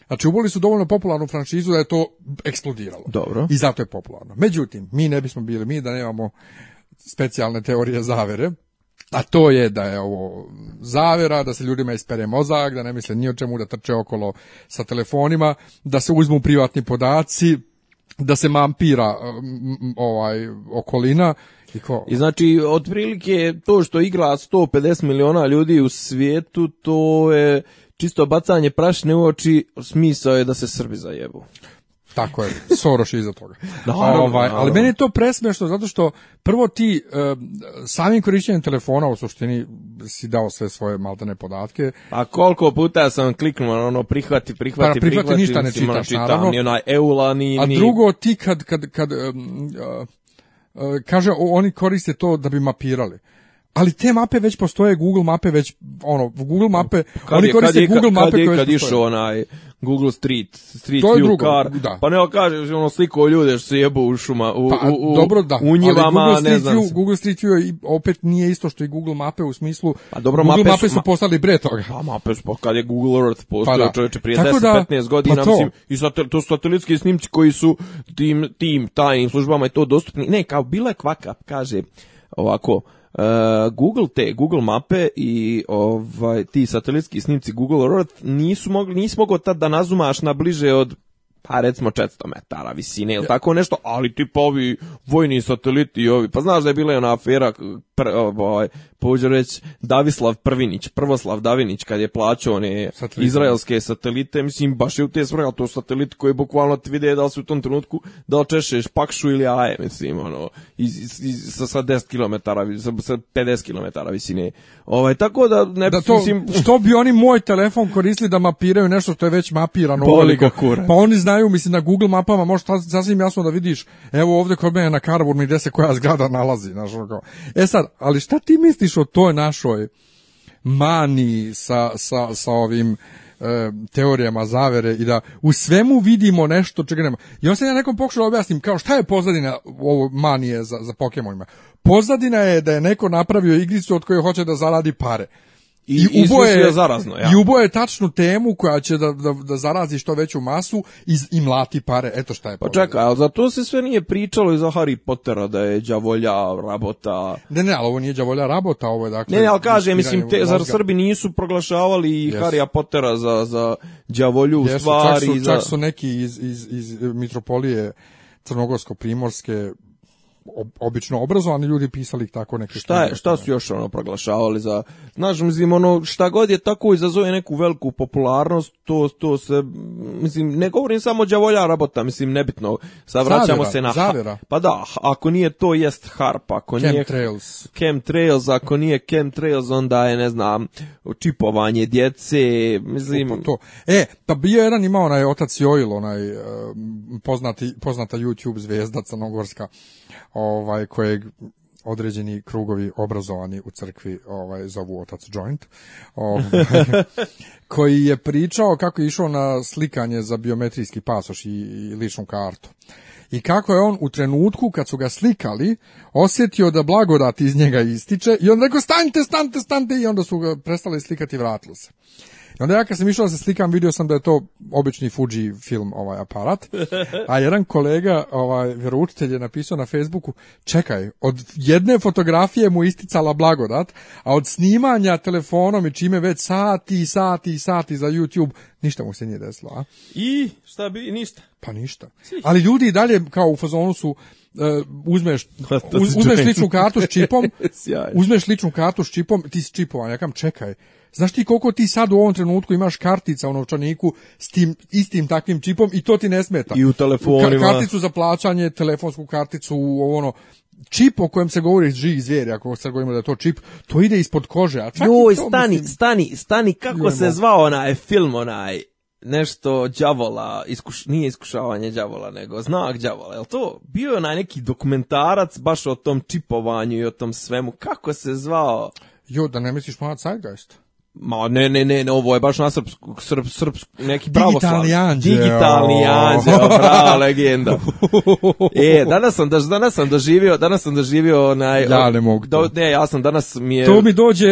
Znači, uboli su dovoljno popularnu franšizu da je to eksplodiralo. Dobro. I zato je popularno. Međutim, mi ne bismo bili mi da nemamo specijalne teorije zavere, a to je da je ovo zavera, da se ljudima ispere mozak, da ne misle ni o čemu, da trče okolo sa telefonima, da se uzmu privatni podaci, da se mampira ovaj okolina i znači, otprilike to što igra 150 miliona ljudi u svijetu, to je čisto bacanje prašne u oči, smisao je da se Srbi zajebu. Tako je, Soroš iza toga. (laughs) ovaj, ali meni je to presmešno, zato što prvo ti eh, samim korišćenjem telefona u suštini si dao sve svoje maltene podatke. A koliko puta sam kliknuo ono prihvati, prihvati, prihvati, prihvati ništa ne ono, čitaš, naravno. Ni onaj eula, ni... A drugo, ti kad, kad, kad E, kaže oni koriste to da bi mapirali. Ali te mape već postoje, Google mape već, ono, Google mape, oni koriste Google kad mape je, kad išao onaj Google Street, Street to View drugo, car, da. pa ne kaže ono sliko ljude što se jebu u šuma, u, pa, u, u, dobro, da. u njivama, Google ne znam. View, Google Street View opet nije isto što i Google mape u smislu, pa dobro, Google mape, mape su, postali bre toga. Pa mape su, pa kad je Google Earth postao pa, da. čovječe prije 10-15 godina, pa to. mislim, i satel, to su satelitski snimci koji su tim, tim tajnim službama i to dostupni, ne, kao bila je kvaka, kaže ovako, E, Google te, Google mape i ovaj ti satelitski snimci Google Earth nisu mogli, nisi mogao tad da nazumaš na bliže od pa recimo 400 metara visine ili tako nešto, ali tipovi vojni sateliti i ovi, pa znaš da je bila ona afera pr, ovaj, pođe reći Davislav Prvinić, Prvoslav Davinić, kad je plaćao one Satelite. izraelske satelite, mislim, baš je u te svrhe, to satelit koji bukvalno ti vide da li su u tom trenutku, da li češeš pakšu ili aje, mislim, ono, iz, sa, sa 10 km, sa, sa 50 km visine. Ovaj, tako da, ne, to, mislim... Što bi oni moj telefon koristili da mapiraju nešto što je već mapirano? Pa oni pa znaju, mislim, na Google mapama može sasvim jasno da vidiš, evo ovdje kod mene na Karburmi gdje se koja zgrada nalazi, znaš, ono E sad, ali šta ti misliš o toj našoj mani sa, ovim e, teorijama zavere i da u svemu vidimo nešto čega nema. I on se ja nekom pokušao objasnim kao šta je pozadina ovo manije za, za Pokemonima. Pozadina je da je neko napravio igricu od koje hoće da zaradi pare. I, I uboje zarazno, ja. I uboje tačnu temu koja će da, da, da zarazi što veću masu i, i mlati pare. Eto šta je. Pa čekaj, ali za to se sve nije pričalo i Harry Pottera da je đavolja rabota. Ne, ne, ali ovo nije đavolja rabota, ovo je dakle. Ne, ne, ali kaže, mislim te zar Srbi nisu proglašavali yes. Harrya Pottera za za đavolju yes, stvari čak su, za... čak su neki iz iz iz mitropolije crnogorsko-primorske obično obrazovani ljudi pisali tako neke šta je, šta su još ono proglašavali za znaš mislim ono šta god je tako izazove neku veliku popularnost to to se mislim ne govorim samo đavolja rabota mislim nebitno sad vraćamo se na zavira. pa da ako nije to jest harpa ako Chem nije trails chem trails ako nije chem trails onda je ne znam čipovanje djece mislim to e pa bio jedan imao onaj otac Joil onaj eh, poznati poznata YouTube zvezda crnogorska ovaj, kojeg određeni krugovi obrazovani u crkvi ovaj zovu otac joint ovaj, (laughs) koji je pričao kako je išao na slikanje za biometrijski pasoš i, i ličnu kartu i kako je on u trenutku kad su ga slikali osjetio da blagodat iz njega ističe i on rekao stanite, stanite, stanite i onda su ga prestali slikati i vratili se. I onda ja kad sam išao da se slikam, vidio sam da je to obični Fuji film ovaj aparat. A jedan kolega, ovaj vjeroučitelj je napisao na Facebooku: "Čekaj, od jedne fotografije mu isticala blagodat, a od snimanja telefonom i čime već sati i sati i sati za YouTube ništa mu se nije desilo, a? I šta bi ništa. Pa ništa. Ali ljudi i dalje kao u fazonu su eh, uzmeš (laughs) pa, uzmeš ličnu kartu s čipom, (laughs) uzmeš ličnu kartu s čipom, ti si čipovan, ja kam čekaj, Znaš ti koliko ti sad u ovom trenutku imaš kartica u novčaniku s tim istim takvim čipom i to ti ne smeta. I u telefonima. karticu za plaćanje, telefonsku karticu, ono, čip o kojem se govori živih zvijeri, ako sad govorimo da je to čip, to ide ispod kože. A Joj, stani, stani, stani, kako se zvao onaj film, onaj, nešto đavola, iskuš, nije iskušavanje đavola, nego znak đavola, jel to? Bio je onaj neki dokumentarac baš o tom čipovanju i o tom svemu, kako se zvao? Jo, da ne misliš malo Zeitgeist? Ma ne, ne, ne, ne, ovo je baš na srpsku, srp, srpsku, neki pravoslav. Digitalni Digitalni anđeo, prava legenda. (laughs) E, danas sam, da, danas sam doživio, danas sam doživio onaj... Ja ne mogu. Do, ne, ja sam danas mi je... To mi dođe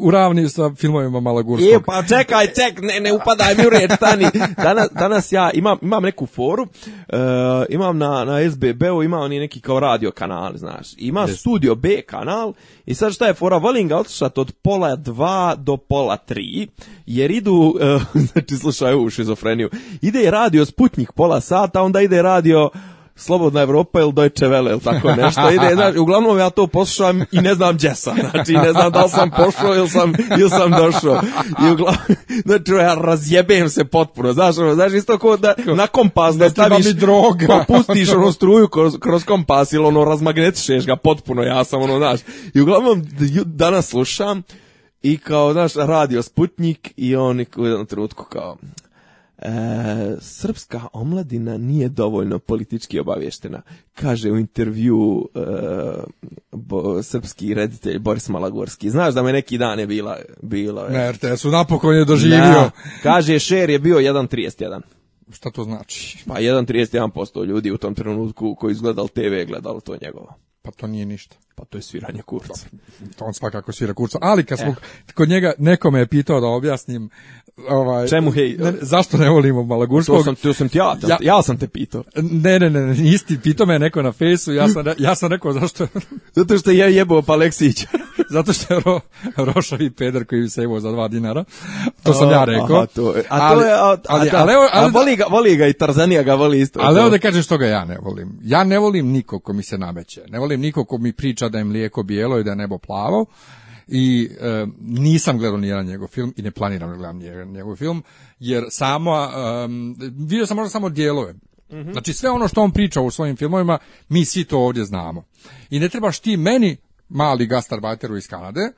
u ravni sa filmovima Malagurskog. E, pa čekaj, ček, ne, ne upadaj mi u reč, stani. Danas, danas ja imam, imam neku foru, eh, imam na, na SBB-u, ima oni neki kao radio kanal, znaš. Ima yes. Studio B kanal i sad šta je fora, volim ga od pola dva do pola tri, jer idu, eh, (laughs) znači slušaju u šizofreniju, ide radio Sputnik pola sata, onda ide radio Slobodna Evropa ili Deutsche Welle ili tako (laughs) nešto. Ide, znaš, uglavnom ja to poslušam i ne znam gdje sam. Znači, ne znam da li sam pošao ili sam, ili sam došao. I uglavnom, (laughs) znači, ja razjebem se potpuno. Znaš, ono, znaš isto kao da na kompas da staviš, droga. pa pustiš ono struju kroz, kroz kompas ili ono razmagnetišeš ga potpuno. Ja sam ono, znaš. I uglavnom, danas slušam i kao, znaš, radio Sputnik i on u jednom trenutku kao, e, srpska omladina nije dovoljno politički obavještena, kaže u intervju e, srpski reditelj Boris Malagorski. Znaš da me neki dan je bila... bila e, Na RTS-u napokon je doživio. kaže, šer je bio 1.31. Šta to znači? Pa 1.31% ljudi u tom trenutku koji izgledal TV gledalo to njegovo. Pa to nije ništa. Pa to je sviranje kurca. Pa, to on svakako svira kurca. Ali kad smo, e. kod njega, nekome je pitao da objasnim ovaj Čemu hej? Ne, zašto ne volimo Malagurskog? To sam, to sam ti ja, ja, sam te pitao. Ne, ne, ne, isti pitao me neko na fejsu, ja sam ja sam rekao zašto. (laughs) Zato što je jebao pa (laughs) Zato što je ro, i peder koji se jebao za dva dinara. To sam ja rekao. Aha, to je. A to a, ali, ali, ali, voli ga, i Tarzanija ga voli isto. Ali evo da kažem što ga ja ne volim. Ja ne volim niko ko mi se nameće. Ne volim niko ko mi priča da je mlijeko bijelo i da je nebo plavo i e, nisam gledao nijedan njegov film i ne planiram da gledam njegov film, jer samo, vidio sam možda samo dijelove. Mhm. Znači sve ono što on priča u svojim filmovima, mi svi to ovdje znamo. I ne trebaš ti meni, mali gastarbajteru iz Kanade,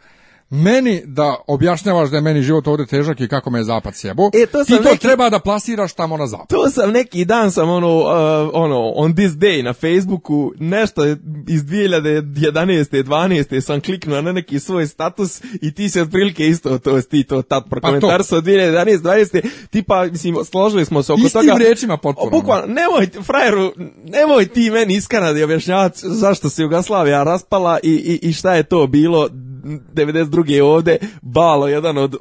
meni da objašnjavaš da je meni život ovdje težak i kako me je zapad sjebo, e, to ti to treba da plasiraš tamo na zapad. To sam neki dan sam ono, uh, ono, on this day na Facebooku, nešto iz 2011. 12. sam kliknuo na neki svoj status i ti se otprilike isto to ti to tad pa prokomentar sa 2011. 12. Tipa, mislim, složili smo se oko Istim toga. Istim riječima potpuno. Bukvalno, nemoj, frajeru, nemoj ti meni iz Kanade objašnjavati zašto se Jugoslavija raspala i, i šta je to bilo 92. ovde, balo, jedan od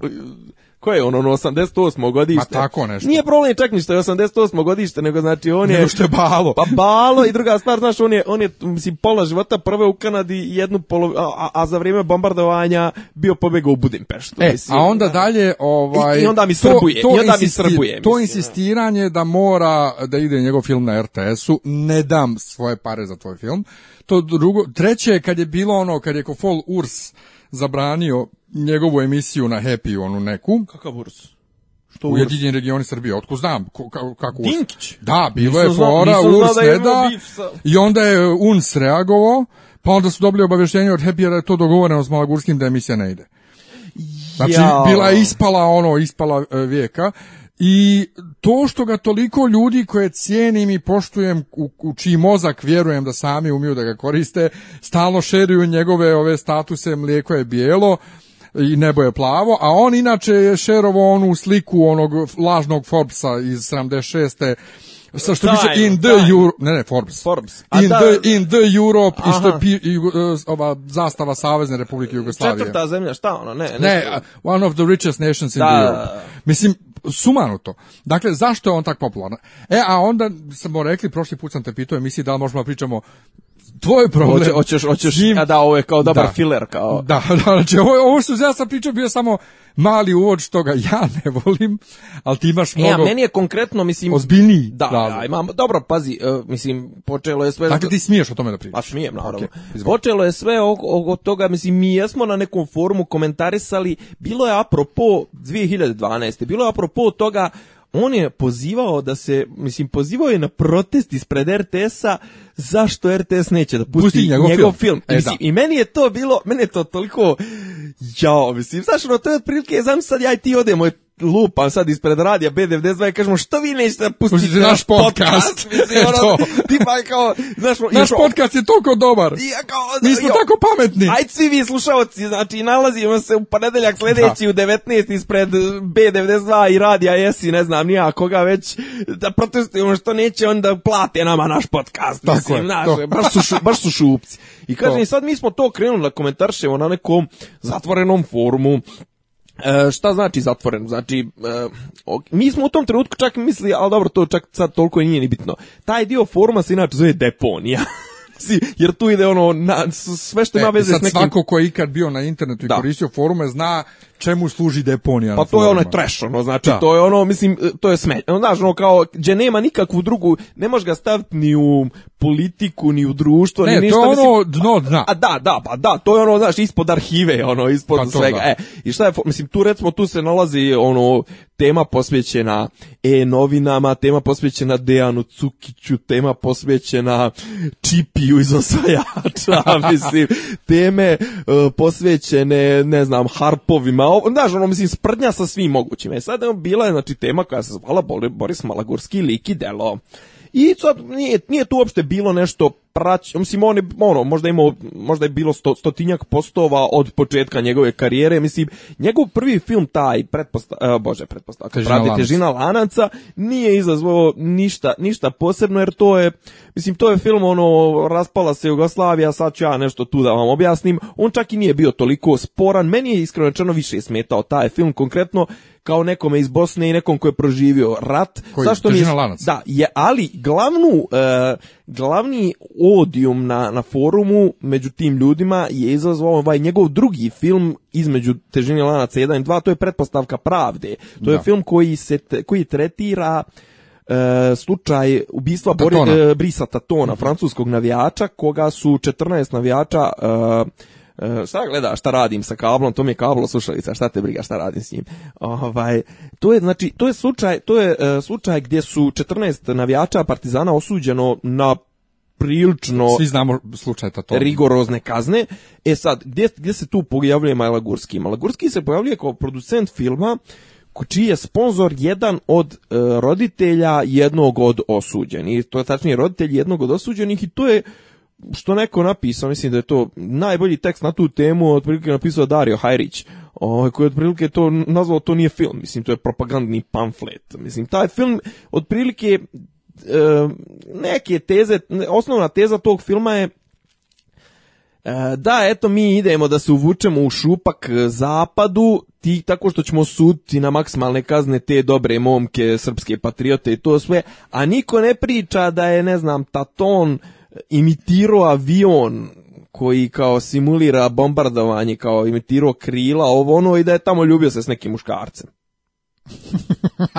ko je on, on 88. godište. Ma tako nešto. Nije problem čak ni što je 88. godište, nego znači on je... Nego što je balo. Pa balo i druga stvar, znaš, on je, on je mislim, pola života prve u Kanadi, jednu polo, a, za vrijeme bombardovanja bio pobjegao u Budimpeštu. E, a onda dalje, ovaj... I, i onda mi srbuje, to, to i onda mi srbuje. To insistiranje da mora da ide njegov film na RTS-u, ne dam svoje pare za tvoj film. To drugo, treće, kad je bilo ono, kad je Kofol Urs zabranio njegovu emisiju na Happy, onu neku. Kakav urs? Što u Jedinjen regioni Srbije, otko znam kako, Da, bilo je fora, urs ne i onda je UNS reagovao, pa onda su dobili obavještenje od Happy da je to dogovoreno s Malagurskim da emisija ne ide. Znači, bila je ispala ono, ispala e, vijeka. I to što ga toliko ljudi koje cijenim i poštujem, u, u čiji mozak vjerujem da sami umiju da ga koriste, stalno šeruju njegove ove statuse, mlijeko je bijelo, i nebo je plavo, a on inače je šerovo onu sliku onog lažnog Forbesa iz 76 sa što piše in the ne ne Forbes. Forbes. in the in the Europe aha. je ova zastava Savezne Republike Jugoslavije. Četvrta zemlja, šta ono, ne, ne. Ne, uh, one of the richest nations in the Europe. Mislim sumano to. Dakle, zašto je on tak popularan? E, a onda smo rekli, prošli put sam te pitao emisiji da li možemo pričamo tvoj problem. Hoće, hoćeš, hoćeš, a da, ovo je kao dobar da. filler, kao. Da, (laughs) da, znači, ovo, ovo što ja sam pričao bio samo mali uvod što ga ja (laughs) ne volim, ali ti imaš mnogo... E, a meni je konkretno, mislim... Ozbiljniji. Da, da, imam, dobro, pazi, uh, mislim, počelo je sve... Tako dakle, ti smiješ o tome da pričaš. Pa smijem, naravno. Okay, počelo je sve oko, oko toga, mislim, mi jesmo na nekom forumu komentarisali, bilo je apropo 2012. Bilo je apropo toga, on je pozivao da se, mislim, pozivao je na protest ispred RTS-a zašto RTS neće da pusti, njegov, film. I, e, I meni je to bilo, meni je to toliko, jao, mislim, znaš, ono, to je otprilike, znam sad ja i ti odemo, lupam sad ispred radija B92 i kažemo što vi nećete da pustite naš podcast. (laughs) Mislim, (laughs) ono, kao, znaš, ono, naš podcast je toliko dobar. I, kao, mi smo tako pametni. Ajde svi vi slušaoci, znači nalazimo se u ponedeljak sledeći u 19 ispred B92 i radija Jesi, ne znam nija koga već, da protestujemo što neće onda plate nama naš podcast. Tako mislim, znaš, e, baš su, šu, baš su šupci. I kažem sad mi smo to krenuli da komentaršemo na nekom zatvorenom forumu, e, šta znači zatvoren? Znači, e, mi smo u tom trenutku čak mislili, ali dobro, to čak sad toliko nije ni bitno. Taj dio foruma se inače zove deponija. (laughs) jer tu ide ono, na, sve što ima e, veze s nekim... Svako ko je ikad bio na internetu i da. koristio forume zna čemu služi deponija? Pa to je ono trash, ono, znači, to je ono, mislim, to je smeć Ono, znaš, ono, kao, gdje nema nikakvu drugu, ne možeš ga staviti ni u politiku, ni u društvo, ne, ni ništa. to je ono dno dna. A, da, da, pa da, to je ono, znaš, ispod arhive, ono, ispod pa svega. E, I šta je, mislim, tu recimo, tu se nalazi, ono, tema posvećena e-novinama, tema posvećena Dejanu Cukiću, tema posvećena Čipiju iz Osvajača, (laughs) mislim, teme e, posvećene, ne znam, Harpovima, ovo, znaš, ono, mislim, sprdnja sa svim mogućim. E sad, bila je, znači, tema koja se zvala Boris Malagurski lik i delo. I sad, nije, nije tu uopšte bilo nešto rat mislim on je, ono, možda, imao, možda je bilo sto, stotinjak postova od početka njegove karijere, mislim, njegov prvi film taj, pretposta, e, bože, pretpostavka, pravi, težina lanaca, nije izazvao ništa, ništa posebno, jer to je, mislim, to je film, ono, raspala se Jugoslavija, sad ću ja nešto tu da vam objasnim, on čak i nije bio toliko sporan, meni je iskreno rečeno više smetao taj film, konkretno, kao nekome iz Bosne i nekom ko je proživio rat. Zašto nije... Da, je, ali glavnu... E, glavni odium na, na forumu među tim ljudima je izazvao ovaj njegov drugi film između težine lanaca 1 i 2, to je pretpostavka pravde. To je film koji se koji tretira e, slučaj ubistva Tatona. E, Brisa Tatona, mhm. francuskog navijača, koga su 14 navijača e, Eh, šta gledaš, šta radim sa kablom, to mi je kablo slušalica, šta te briga, šta radim s njim. Ovaj, to je, znači, to je slučaj, to je eh, slučaj gdje su 14 navijača Partizana osuđeno na prilično Svi znamo slučaj to. rigorozne kazne. E sad, gdje, gdje se tu pojavljuje Malagurski? Malagurski se pojavljuje kao producent filma čiji je sponsor jedan od eh, roditelja jednog od osuđenih. To je tačnije roditelj jednog od osuđenih i to je što neko napisao, mislim da je to najbolji tekst na tu temu, otprilike napisao Dario Hajrić, ovaj, koji je otprilike to nazvao, to nije film, mislim, to je propagandni pamflet. Mislim, taj film otprilike eh, neke teze, osnovna teza tog filma je eh, da, eto, mi idemo da se uvučemo u šupak eh, zapadu ti, tako što ćemo suditi na maksimalne kazne te dobre momke, srpske patriote i to sve, a niko ne priča da je, ne znam, Taton imitirao avion koji kao simulira bombardovanje, kao imitirao krila, ovo ono i da je tamo ljubio se s nekim muškarcem. (laughs)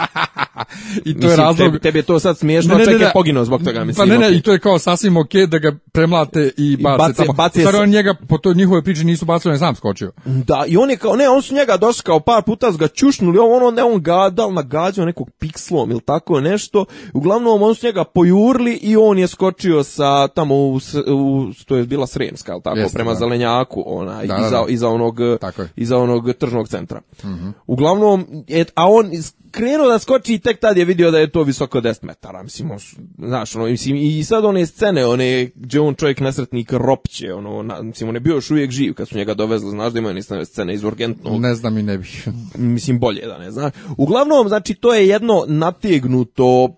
I to je razlog... tebi je to sad smiješno, čak je poginuo zbog toga. Pa mislim, ne, ne, i to je kao sasvim okej da ga premlate i bace, I on njega, po toj njihove priče nisu bacili, on sam skočio. Da, i on je kao, ne, on su njega došli kao par puta, ga čušnuli, on, on, ne, on gadal, gađao nekog pikslom ili tako nešto. Uglavnom, on su njega pojurli i on je skočio sa tamo, u, u to je bila Sremska, al tako, Jeste, prema Zelenjaku, ona, da, iza, iza onog, iza onog tržnog centra. Uh Uglavnom, et, a on on krenuo da skoči i tek tad je vidio da je to visoko 10 metara, mislim, on, znaš, ono, mislim, i sad one scene, one, gdje on čovjek nesretnik ropće, ono, na, mislim, on je bio još uvijek živ kad su njega dovezli, znaš da imaju scene iz urgentnog. Ne znam i ne bih. mislim, bolje da ne znaš. Uglavnom, znači, to je jedno nategnuto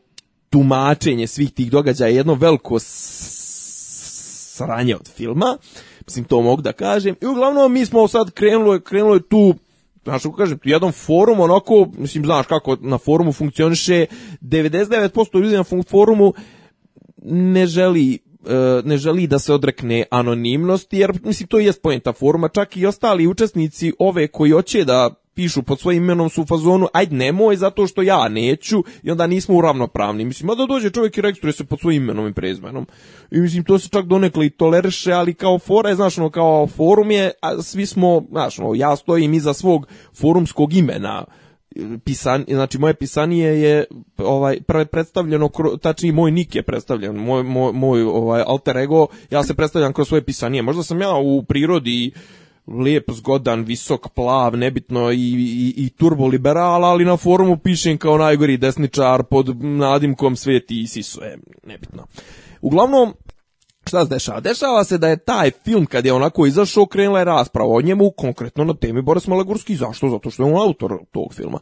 tumačenje svih tih događaja, jedno veliko sranje od filma, mislim, to mogu da kažem. I uglavnom, mi smo sad krenulo krenuli tu Znaš, kako kažem, jedan forum onako, mislim, znaš kako na forumu funkcioniše, 99% ljudi na forumu ne želi e, ne želi da se odrekne anonimnosti, jer mislim to je pojenta foruma, čak i ostali učesnici ove koji hoće da pišu pod svojim imenom su u fazonu, aj nemoj zato što ja neću i onda nismo uravnopravni. Mislim, da dođe čovjek i registruje se pod svojim imenom i prezmenom. I mislim, to se čak donekle i toleriše, ali kao fora je, znaš, ono, kao forum je, a svi smo, znaš, ono, ja stojim iza svog forumskog imena pisan, znači moje pisanje je ovaj predstavljeno tačnije moj nik je predstavljen moj, moj, ovaj alter ego ja se predstavljam kroz svoje pisanje možda sam ja u prirodi lijep, zgodan, visok, plav, nebitno i, i, i turboliberal, ali na forumu pišem kao najgori desničar pod nadimkom sveti i nebitno. Uglavnom, šta se dešava? Dešava se da je taj film kad je onako izašao krenula je rasprava o njemu konkretno na temi Boris Malagurski. Zašto? Zato što je on autor tog filma.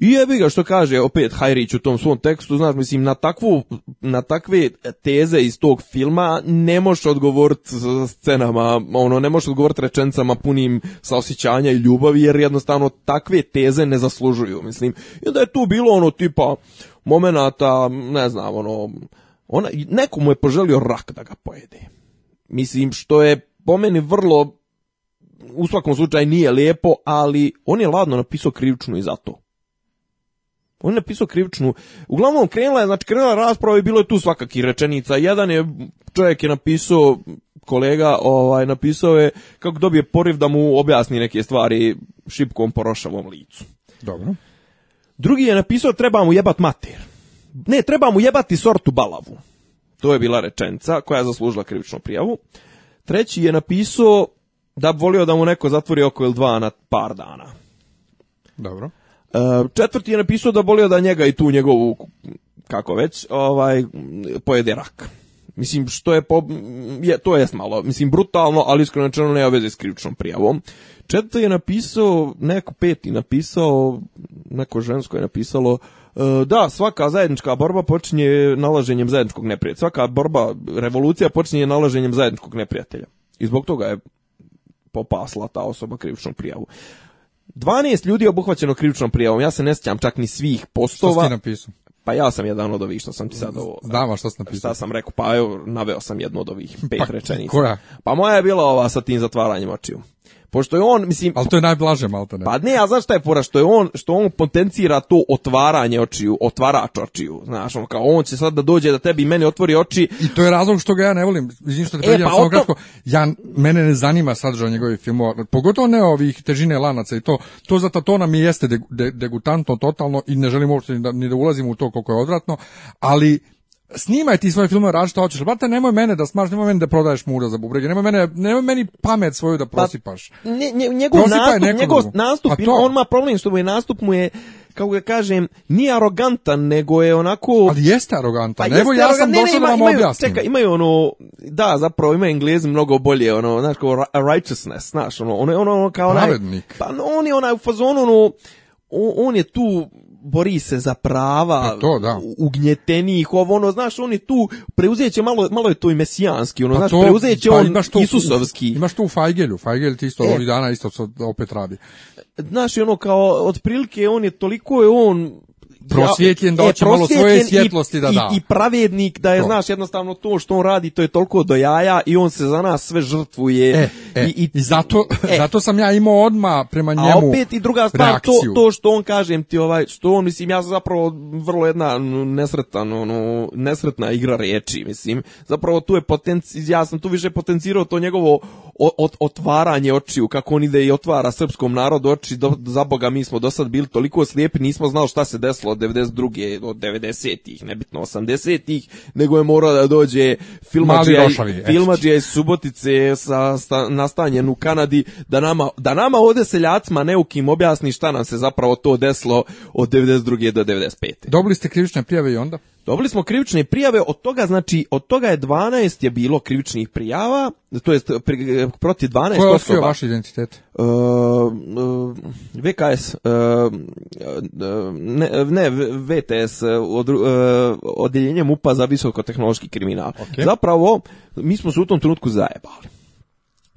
I jebi ga što kaže opet Hajrić u tom svom tekstu, znaš, mislim, na, takvu, na takve teze iz tog filma ne možeš odgovoriti scenama, ono, ne možeš odgovoriti rečencama punim saosjećanja i ljubavi, jer jednostavno takve teze ne zaslužuju, mislim. I da je tu bilo ono tipa momenata, ne znam, ono, ona, neko mu je poželio rak da ga pojede. Mislim, što je po meni vrlo, u svakom slučaju nije lijepo, ali on je ladno napisao krivičnu i za to. On je napisao krivičnu. Uglavnom krenula je, znači krenula rasprava i bilo je tu svakakih rečenica. Jedan je čovjek je napisao kolega ovaj napisao je kako dobije poriv da mu objasni neke stvari šipkom porošavom licu. Dobro. Drugi je napisao treba mu jebat mater. Ne, treba mu jebati sortu balavu. To je bila rečenica koja je zaslužila krivičnu prijavu. Treći je napisao da bi volio da mu neko zatvori oko ili dva na par dana. Dobro. E, četvrti je napisao da bolio da njega i tu njegovu, kako već, ovaj, pojede rak. Mislim, što je, po, je to jest malo, mislim, brutalno, ali iskreno nema veze s krivičnom prijavom. Četvrti je napisao, neko peti napisao, neko žensko je napisalo, e, da, svaka zajednička borba počinje nalaženjem zajedničkog neprijatelja. Svaka borba, revolucija počinje nalaženjem zajedničkog neprijatelja. I zbog toga je popasla ta osoba krivičnom prijavu. 12 ljudi je obuhvaćeno krivičnom prijavom. Ja se ne sjećam čak ni svih postova. Što si napisao? Pa ja sam jedan od ovih što sam ti sad ovo... Znamo što sam napisao. Šta sam rekao, pa evo, naveo sam jednu od ovih (laughs) pa, pet pa, rečenica. Koja? Pa moja je bila ova sa tim zatvaranjem očiju. Pošto je on, mislim... Ali to je najblaže, malte ne. Pa ne, a zašto je pora? Što je on, što on potencira to otvaranje očiju, otvarač očiju. Znaš, on kao, on će sad da dođe da tebi i meni otvori oči. I to je razlog što ga ja ne volim. Izvim što te e, pa samo kratko. Ja, mene ne zanima sadržaj njegovih filmova. Pogotovo ne ovih težine lanaca i to. To za nam mi jeste degutantno totalno i ne želim uopšte ni da, ni da ulazim u to koliko je odvratno. Ali snimaj ti svoje filmove što hoćeš, brate, nemoj mene da smaš, nemoj meni da prodaješ mura za bubrege, nemoj, mene, nemoj meni pamet svoju da pa, prosipaš. Pa, njegov nastup, njegov pa nastup, on ima problem što mu je nastup mu je, kako ga kažem, nije arogantan, nego je onako... Ali jeste arogantan, pa evo ja sam došao da vam imaju, objasnim. Čeka, imaju ono, da, zapravo imaju englezi mnogo bolje, ono, znaš, kao righteousness, znaš, ono, ono, ono, ono kao... Pravednik. Onaj, pa on je onaj u fazonu, ono, on je tu bori se za prava pa to, da. ugnjetenih, ovo ono, znaš, on je tu, preuzeće, malo, malo je to i mesijanski, ono, pa znaš, preuzeće pa on imaš to, Isusovski. Imaš to u Fajgelju, Fajgel ti isto e. ovih dana isto opet radi. Znaš, ono, kao, otprilike on je, toliko je on prosvjetljen da e, hoće malo svoje svjetlosti da da. I, i pravednik da je, znaš, jednostavno to što on radi, to je toliko do jaja i on se za nas sve žrtvuje. E, e, I, zato, sam ja imao odma prema njemu A opet i druga stvar, to, što on kažem ti, ovaj, što on, mislim, ja sam zapravo vrlo jedna nesretan, ono, nesretna igra riječi, mislim. Zapravo tu je potenci, ja sam tu više potencirao to njegovo otvaranje očiju, kako on ide i otvara srpskom narodu oči, do, za Boga mi smo do sad bili toliko slijepi, nismo znali šta se desilo od 92. od 90-ih, nebitno 80-ih, nego je morao da dođe filmađija, filma iz Subotice sa sta, nastanjen u Kanadi da nama, da nama ovde seljacima neukim objasni šta nam se zapravo to desilo od 92. do 95. Dobili ste krivične prijave i onda? Dobili smo krivične prijave, od toga znači od toga je 12 je bilo krivičnih prijava, to jest protiv 12 Ko je identitet? Uh, e, e, VKS, e, ne, VTS, od, uh, odjeljenje MUPA za visokotehnološki kriminal. Zapravo, mi smo se u tom trenutku zajebali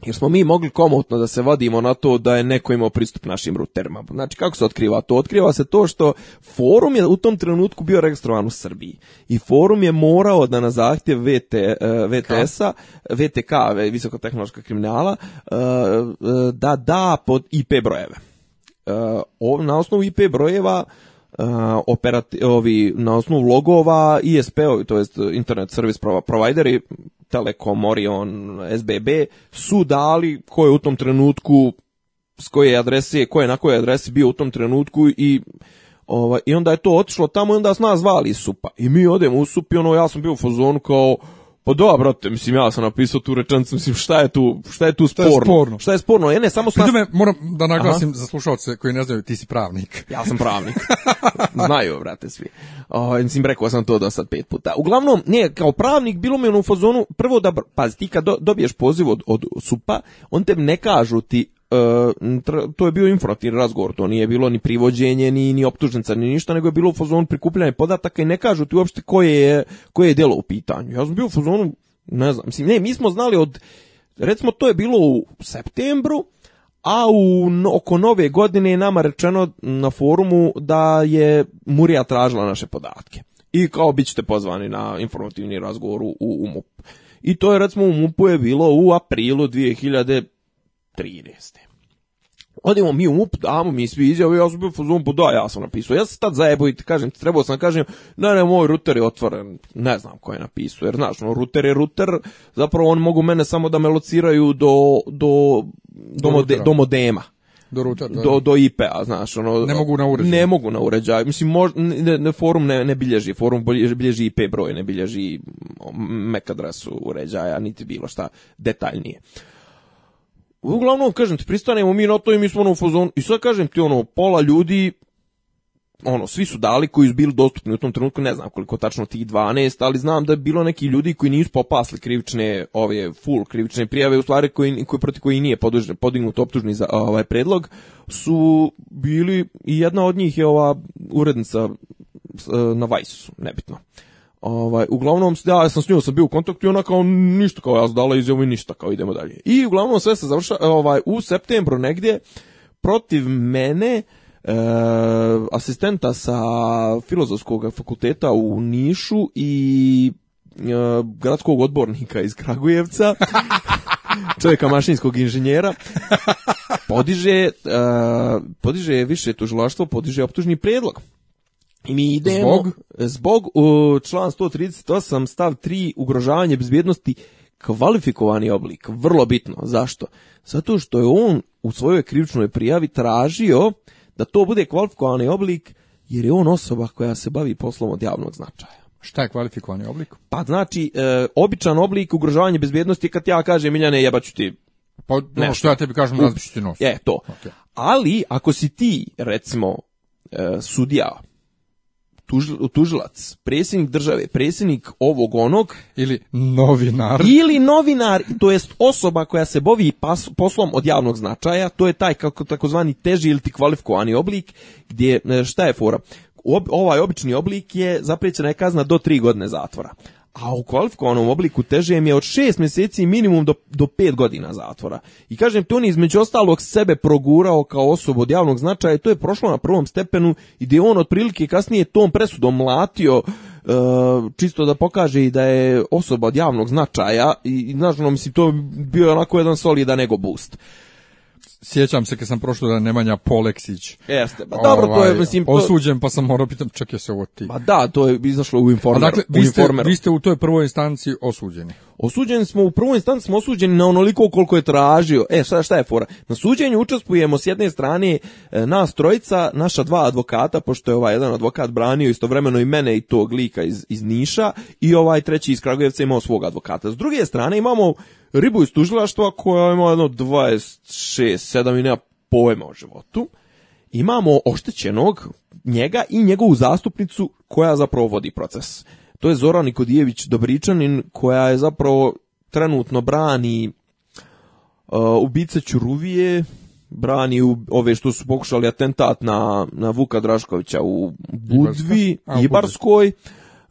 jer smo mi mogli komotno da se vadimo na to da je neko imao pristup našim ruterima. Znači, kako se otkriva to? Otkriva se to što forum je u tom trenutku bio registrovan u Srbiji. I forum je morao da na zahtjev VT, e, VTS-a, VTK, visokotehnološka kriminala, e, e, da da pod IP brojeve. Na osnovu IP brojeva ovi, na osnovu logova ISP-ovi, to je internet service provideri, Telekom, Orion, SBB su dali ko je u tom trenutku s koje adrese, ko je na kojoj adresi bio u tom trenutku i ovaj, i onda je to otišlo tamo i onda s nas zvali supa. I mi odemo u sup i ono, ja sam bio u fazonu kao, pa dobro, brate, mislim, ja sam napisao tu rečenicu, mislim, šta je tu, šta je tu sporno? Šta je sporno? Šta je sporno? ne, samo sam... moram da naglasim Aha. za slušaoce koji ne znaju, ti si pravnik. Ja sam pravnik. (laughs) Znaju, brate, svi. O, mislim, rekao sam to do sad pet puta. Uglavnom, ne, kao pravnik, bilo mi ono u fazonu, prvo da, pazi, ti kad dobiješ poziv od, od supa, on te ne kažu ti, E, to je bio informativni razgovor, to nije bilo ni privođenje, ni, ni optužnica, ni ništa, nego je bilo u fazonu prikupljanje podataka i ne kažu ti uopšte koje je, koje je delo u pitanju. Ja sam bio u fazonu, ne znam, mislim, ne, mi smo znali od, recimo to je bilo u septembru, a u, oko nove godine je nama rečeno na forumu da je Murija tražila naše podatke. I kao bit ćete pozvani na informativni razgovor u, MUP. I to je recimo u MUP-u je bilo u aprilu 2000 13. Odemo mi u MUP, damo mi svi izjave, ja sam bio da, ja sam napisao. Ja sam tad zajebo kažem, trebao sam kažem, ne, ne, moj ruter je otvoren, ne znam ko je napisao, jer znaš, no, ruter je ruter, zapravo oni mogu mene samo da me lociraju do, do, do, do modema. Do, IP-a, znaš, ono... Ne mogu na uređaju. Ne mogu na uređaju. Mislim, ne, forum ne, bilježi, forum bilježi IP broj, ne bilježi MAC adresu uređaja, niti bilo šta detaljnije. Uglavnom, kažem ti, pristanemo mi na to i mi smo ono u I sad kažem ti, ono, pola ljudi, ono, svi su dali koji su bili dostupni u tom trenutku, ne znam koliko tačno tih 12, ali znam da je bilo neki ljudi koji nisu popasli krivične, ove, full krivične prijave, u stvari koji, koji proti koji nije podužen, podignut optužni za ovaj predlog, su bili, i jedna od njih je ova urednica na Vajsu, nebitno. Ovaj, uglavnom, ja sam s njom sam bio u kontaktu i ona kao ništa, kao ja dala izjavu i ništa, kao idemo dalje. I uglavnom sve se završa, ovaj, u septembru negdje, protiv mene, e, asistenta sa filozofskog fakulteta u Nišu i e, gradskog odbornika iz Kragujevca, (laughs) čovjeka mašinskog inženjera, podiže, e, podiže više tužilaštvo, podiže optužni predlog. I mi idemo zbog, zbog član 138 stav 3 ugrožavanje bezbjednosti kvalifikovani oblik, vrlo bitno. Zašto? Zato što je on u svojoj krivičnoj prijavi tražio da to bude kvalifikovani oblik jer je on osoba koja se bavi poslom od javnog značaja. Šta je kvalifikovani oblik? Pa znači, e, običan oblik ugrožavanja bezbjednosti je kad ja kažem Miljane jebaću ti pa, ono što ja tebi kažem, razbiću nos. Je, to. Ali, ako si ti, recimo, e, sudija, tužilac, predsjednik države, predsjednik ovog onog ili novinar. Ili novinar, to jest osoba koja se bovi poslom od javnog značaja, to je taj kako takozvani teži ili ti kvalifikovani oblik, gdje e, šta je fora? ovaj obični oblik je zapriječena je kazna do tri godine zatvora a u kvalifikovanom obliku teže je od šest mjeseci minimum do, do pet godina zatvora. I kažem, to on između ostalog sebe progurao kao osobu od javnog značaja to je prošlo na prvom stepenu i gdje on otprilike kasnije tom presudom mlatio e, čisto da pokaže i da je osoba od javnog značaja i, i znaš, ono, mislim, to bio onako jedan solidan nego boost sjećam se kad sam prošao da Nemanja Poleksić. Jeste, pa dobro, ovaj, je, mislim... Osuđen, pa sam morao pitam, je se ovo ti. Ma da, to je izašlo u dakle, informer. dakle, vi ste, vi ste u toj prvoj instanci osuđeni. Osuđeni smo u prvoj instanci smo osuđeni na onoliko koliko je tražio. E, šta, šta je fora? Na suđenju učestvujemo s jedne strane e, nas trojica, naša dva advokata, pošto je ovaj jedan advokat branio istovremeno i mene i tog lika iz, iz Niša i ovaj treći iz Kragujevca imao svog advokata. S druge strane imamo ribu iz tužilaštva koja ima jedno 26, 7 i nema pojma o životu. Imamo oštećenog njega i njegovu zastupnicu koja zapravo vodi proces. To je Zoran Nikodijević Dobričanin koja je zapravo trenutno brani uh, ubice Ćuruvije, brani u, ove što su pokušali atentat na, na Vuka Draškovića u Budvi, Ibarskoj,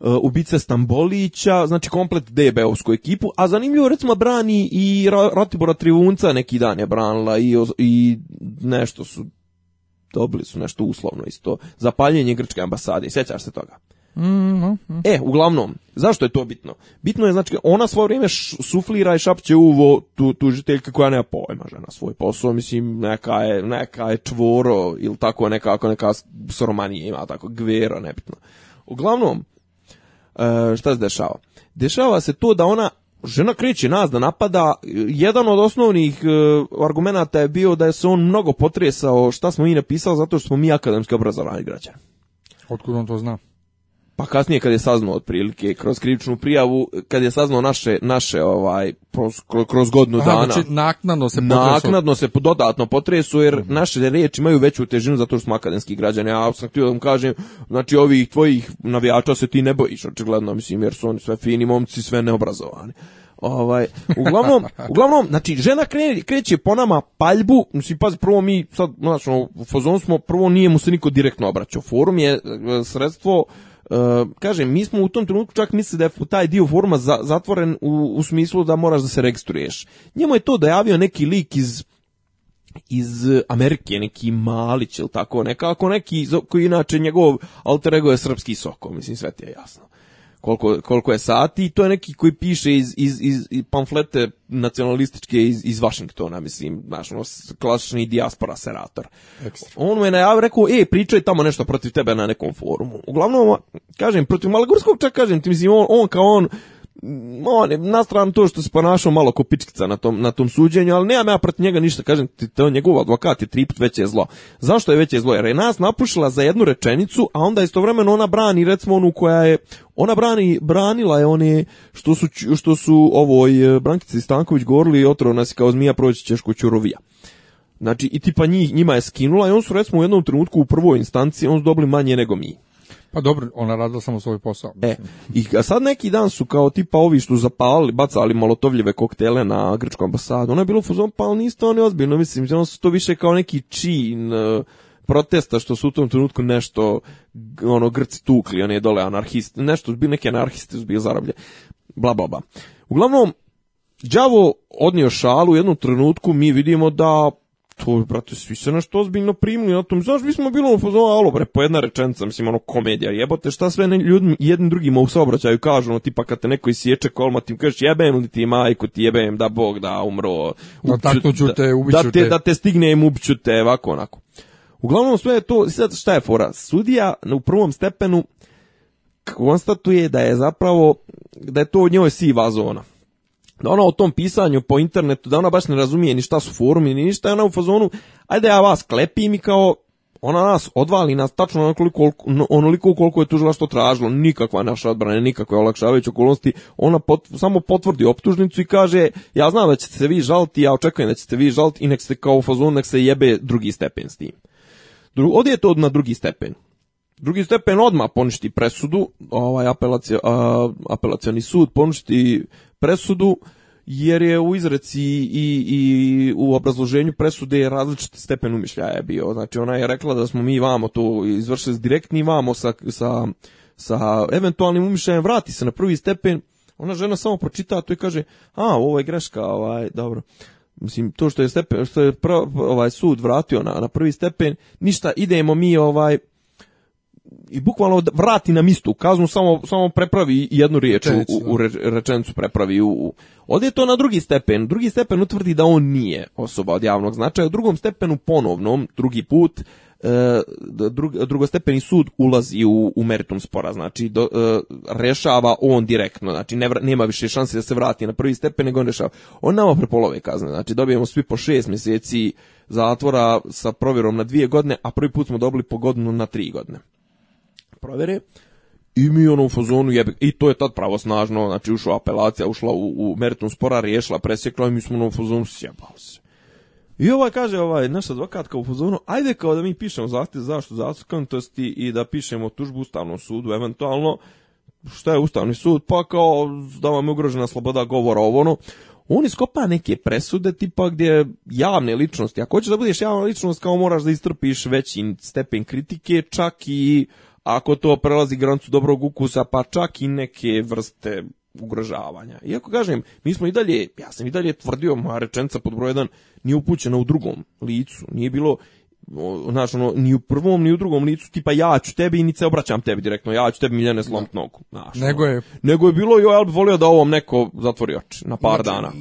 uh, ubice Stambolića, znači komplet DB-ovsku ekipu, a zanimljivo recimo brani i Ratibora Trivunca neki dan je branila i, i nešto su dobili su nešto uslovno isto, zapaljenje grčke ambasade, sjećaš se toga? E, uglavnom, zašto je to bitno? Bitno je, znači, ona svoje vrijeme suflira i šapće uvo tu žiteljka koja nema pojma žena svoj posao, mislim, neka je, neka je čvoro ili tako nekako, neka soromanija ima, tako, gvero, nebitno. Uglavnom, e, šta se dešava? Dešava se to da ona žena kreće nas da napada. Jedan od osnovnih e, argumenata je bio da je se on mnogo potresao šta smo mi napisali zato što smo mi akademski obrazovani građani. Otkud on to zna? pa kasnije kad je saznao otprilike kroz krivičnu prijavu, kad je saznao naše, naše ovaj, kroz godinu Aha, dana. Znači, naknadno se potresu. Naknadno se dodatno potresu, jer mhm. naše riječi imaju veću težinu zato što smo akademski građani. Ja sam htio da vam kažem, znači ovih tvojih navijača se ti ne bojiš, očigledno, mislim, jer su oni sve fini momci, sve neobrazovani. Ovaj, uglavnom, (laughs) uglavnom, znači, žena kre, kreće po nama paljbu, mislim, pazi, prvo mi, sad, znači, u fazonu smo, prvo nije mu se niko direktno obraćao. Forum je e, sredstvo E, kažem, mi smo u tom trenutku čak mislili da je taj dio forma za, zatvoren u, u smislu da moraš da se registruješ. Njemu je to dojavio neki lik iz iz Amerike, neki Malić ili tako, nekako neki koji inače njegov alter ego je srpski soko, mislim sve ti je jasno koliko, koliko je sati i to je neki koji piše iz, iz, iz, pamflete nacionalističke iz, iz Vašingtona, mislim, znaš, ono, klasični dijaspora serator. On mu je najavio, rekao, e, pričaj tamo nešto protiv tebe na nekom forumu. Uglavnom, kažem, protiv Malagurskog čak kažem, ti mislim, on, on kao on, on na stranu to što se ponašao malo ko pičkica na tom, na tom suđenju, ali nemam ja protiv njega ništa, kažem ti, to njegov advokat je triput veće zlo. Zašto je veće zlo? Jer je nas napušila za jednu rečenicu, a onda istovremeno ona brani, recimo onu koja je, ona brani, branila je one što su, što su ovoj e, Brankici Stanković govorili, otro nas kao zmija proći Češko čurovija. Znači, i tipa njih, njima je skinula i on su recimo u jednom trenutku u prvoj instanci, on su dobili manje nego mi. Pa dobro, ona radila samo svoj posao. E, i sad neki dan su kao tipa ovi što zapalili, bacali molotovljive koktele na grčkom ambasadu. Ono je bilo u fuzon, pa niste oni ozbiljno, mislim, ono su to više kao neki čin e, protesta što su u tom trenutku nešto ono Grci tukli, on je dole anarhist, nešto bi neki anarhisti su bili Bla bla bla. Uglavnom Đavo odnio šalu u jednom trenutku mi vidimo da to, brate, svi se nešto ozbiljno primili na tom. Znaš, mi smo bilo ono alo, bre, po jedna rečenica, mislim, ono, komedija, jebote, šta sve ne, ljudi jednim drugima u saobraćaju kažu, ono, tipa, kad te neko isječe kolma, ti kažeš, jebem li ti majku, ti jebem, da bog, da umro, da, te, da te stignem, ubiću te, ovako, onako. Uglavnom, sve je to, sad šta je fora? Sudija u prvom stepenu konstatuje da je zapravo, da je to od njoj siva zona da ona o tom pisanju po internetu, da ona baš ne razumije ni šta su forumi, ni ništa, ona u fazonu, ajde ja vas klepim i kao, ona nas odvali nas tačno onoliko, onoliko koliko je što tražilo, nikakva naša odbrana, nikakve olakšavajuće okolnosti, ona samo potvrdi optužnicu i kaže, ja znam da ćete se vi žaliti, ja očekujem da ćete vi žaliti i nek se kao u fazonu, nek se jebe drugi stepen s tim. ovdje je to na drugi stepen. Drugi stepen odmah poništi presudu, ovaj apelacioni sud poništi presudu, jer je u izreci i, i u obrazloženju presude različit stepen umišljaja bio. Znači ona je rekla da smo mi vamo to izvršili direktni vamo sa, sa, sa eventualnim umišljajem vrati se na prvi stepen. Ona žena samo pročita to i kaže, a ovo je greška, ovaj, dobro. Mislim, to što je, stepen, što je ovaj, sud vratio na, na prvi stepen, ništa, idemo mi ovaj, i bukvalno vrati na mistu. kaznu, samo, samo prepravi jednu riječ u, u rečenicu prepravi. U, Ovdje je to na drugi stepen. Drugi stepen utvrdi da on nije osoba od javnog značaja. U drugom stepenu ponovnom, drugi put, e, drugostepeni sud ulazi u, u meritum spora, znači do, e, rešava on direktno, znači nema više šanse da se vrati na prvi stepen nego on rešava. On nama prepolove kazne, znači dobijemo svi po šest mjeseci zatvora sa provjerom na dvije godine, a prvi put smo dobili po na tri godine provere i mi ono u fazonu jebe. I to je tad snažno znači ušla apelacija, ušla u, u meritum spora, riješila, presjekla i mi smo ono u fazonu sjebali se. I ovaj kaže, ovaj, naš advokat kao u fazonu, ajde kao da mi pišemo zahtjev zašto zakonitosti i da pišemo tužbu Ustavnom sudu, eventualno, šta je Ustavni sud, pa kao da vam je ugrožena sloboda govora ovo ono. On iskopa neke presude tipa gdje javne ličnosti, ako hoćeš da budeš javna ličnost kao moraš da istrpiš veći stepen kritike, čak i ako to prelazi granicu dobrog ukusa, pa čak i neke vrste ugrožavanja. Iako kažem, mi smo i dalje, ja sam i dalje tvrdio, moja rečenica pod broj 1 nije upućena u drugom licu, nije bilo znači ni u prvom, ni u drugom licu, tipa ja ću tebi i ni se obraćam tebi direktno, ja ću tebi Miljane slomt nogu. nego, ono. je... nego je bilo, joj, ja bi volio da ovom neko zatvori oči na par znači, dana.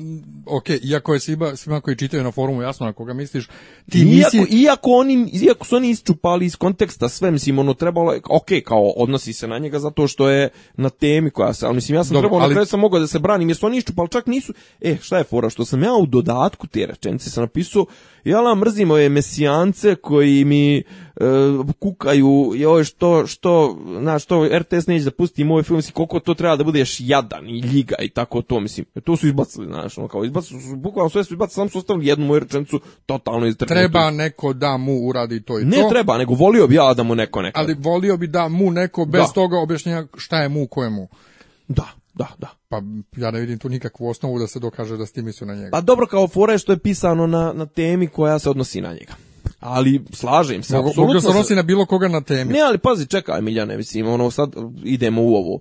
Ok, iako je svima, svima koji čitaju na forumu jasno na koga misliš, ti iako, Iako, oni, iako su oni isčupali iz konteksta sve, mislim, ono, trebalo, ok, kao, odnosi se na njega zato što je na temi koja se, ali mislim, ja sam Dobre, trebao, ali... na sam mogao da se branim, jer su oni isčupali, čak nisu, e, šta je fora, što sam ja u dodatku te rečenice sam napisao, jela, mrzimo je mesijance koji mi uh, kukaju joj što što na što RTS neće da pusti moj film si koliko to treba da budeš jadan i ljiga i tako to mislim e, to su izbacili znaš ono, kao izbacili su bukvalno sve su izbacili samo su ostavili jednu moju rečenicu totalno treba neko da mu uradi to i ne to ne treba nego volio bi ja da mu neko neko ali volio bi da mu neko bez toga objašnjenja šta je mu kojemu da da, da. Pa ja ne vidim tu nikakvu osnovu da se dokaže da ste mislio na njega. Pa dobro, kao fora je što je pisano na, na temi koja se odnosi na njega ali slažem se, apsolutno. se odnosi na bilo koga na temi. Ne, ali pazi, čekaj Miljane, mislim, ono, sad idemo u ovo.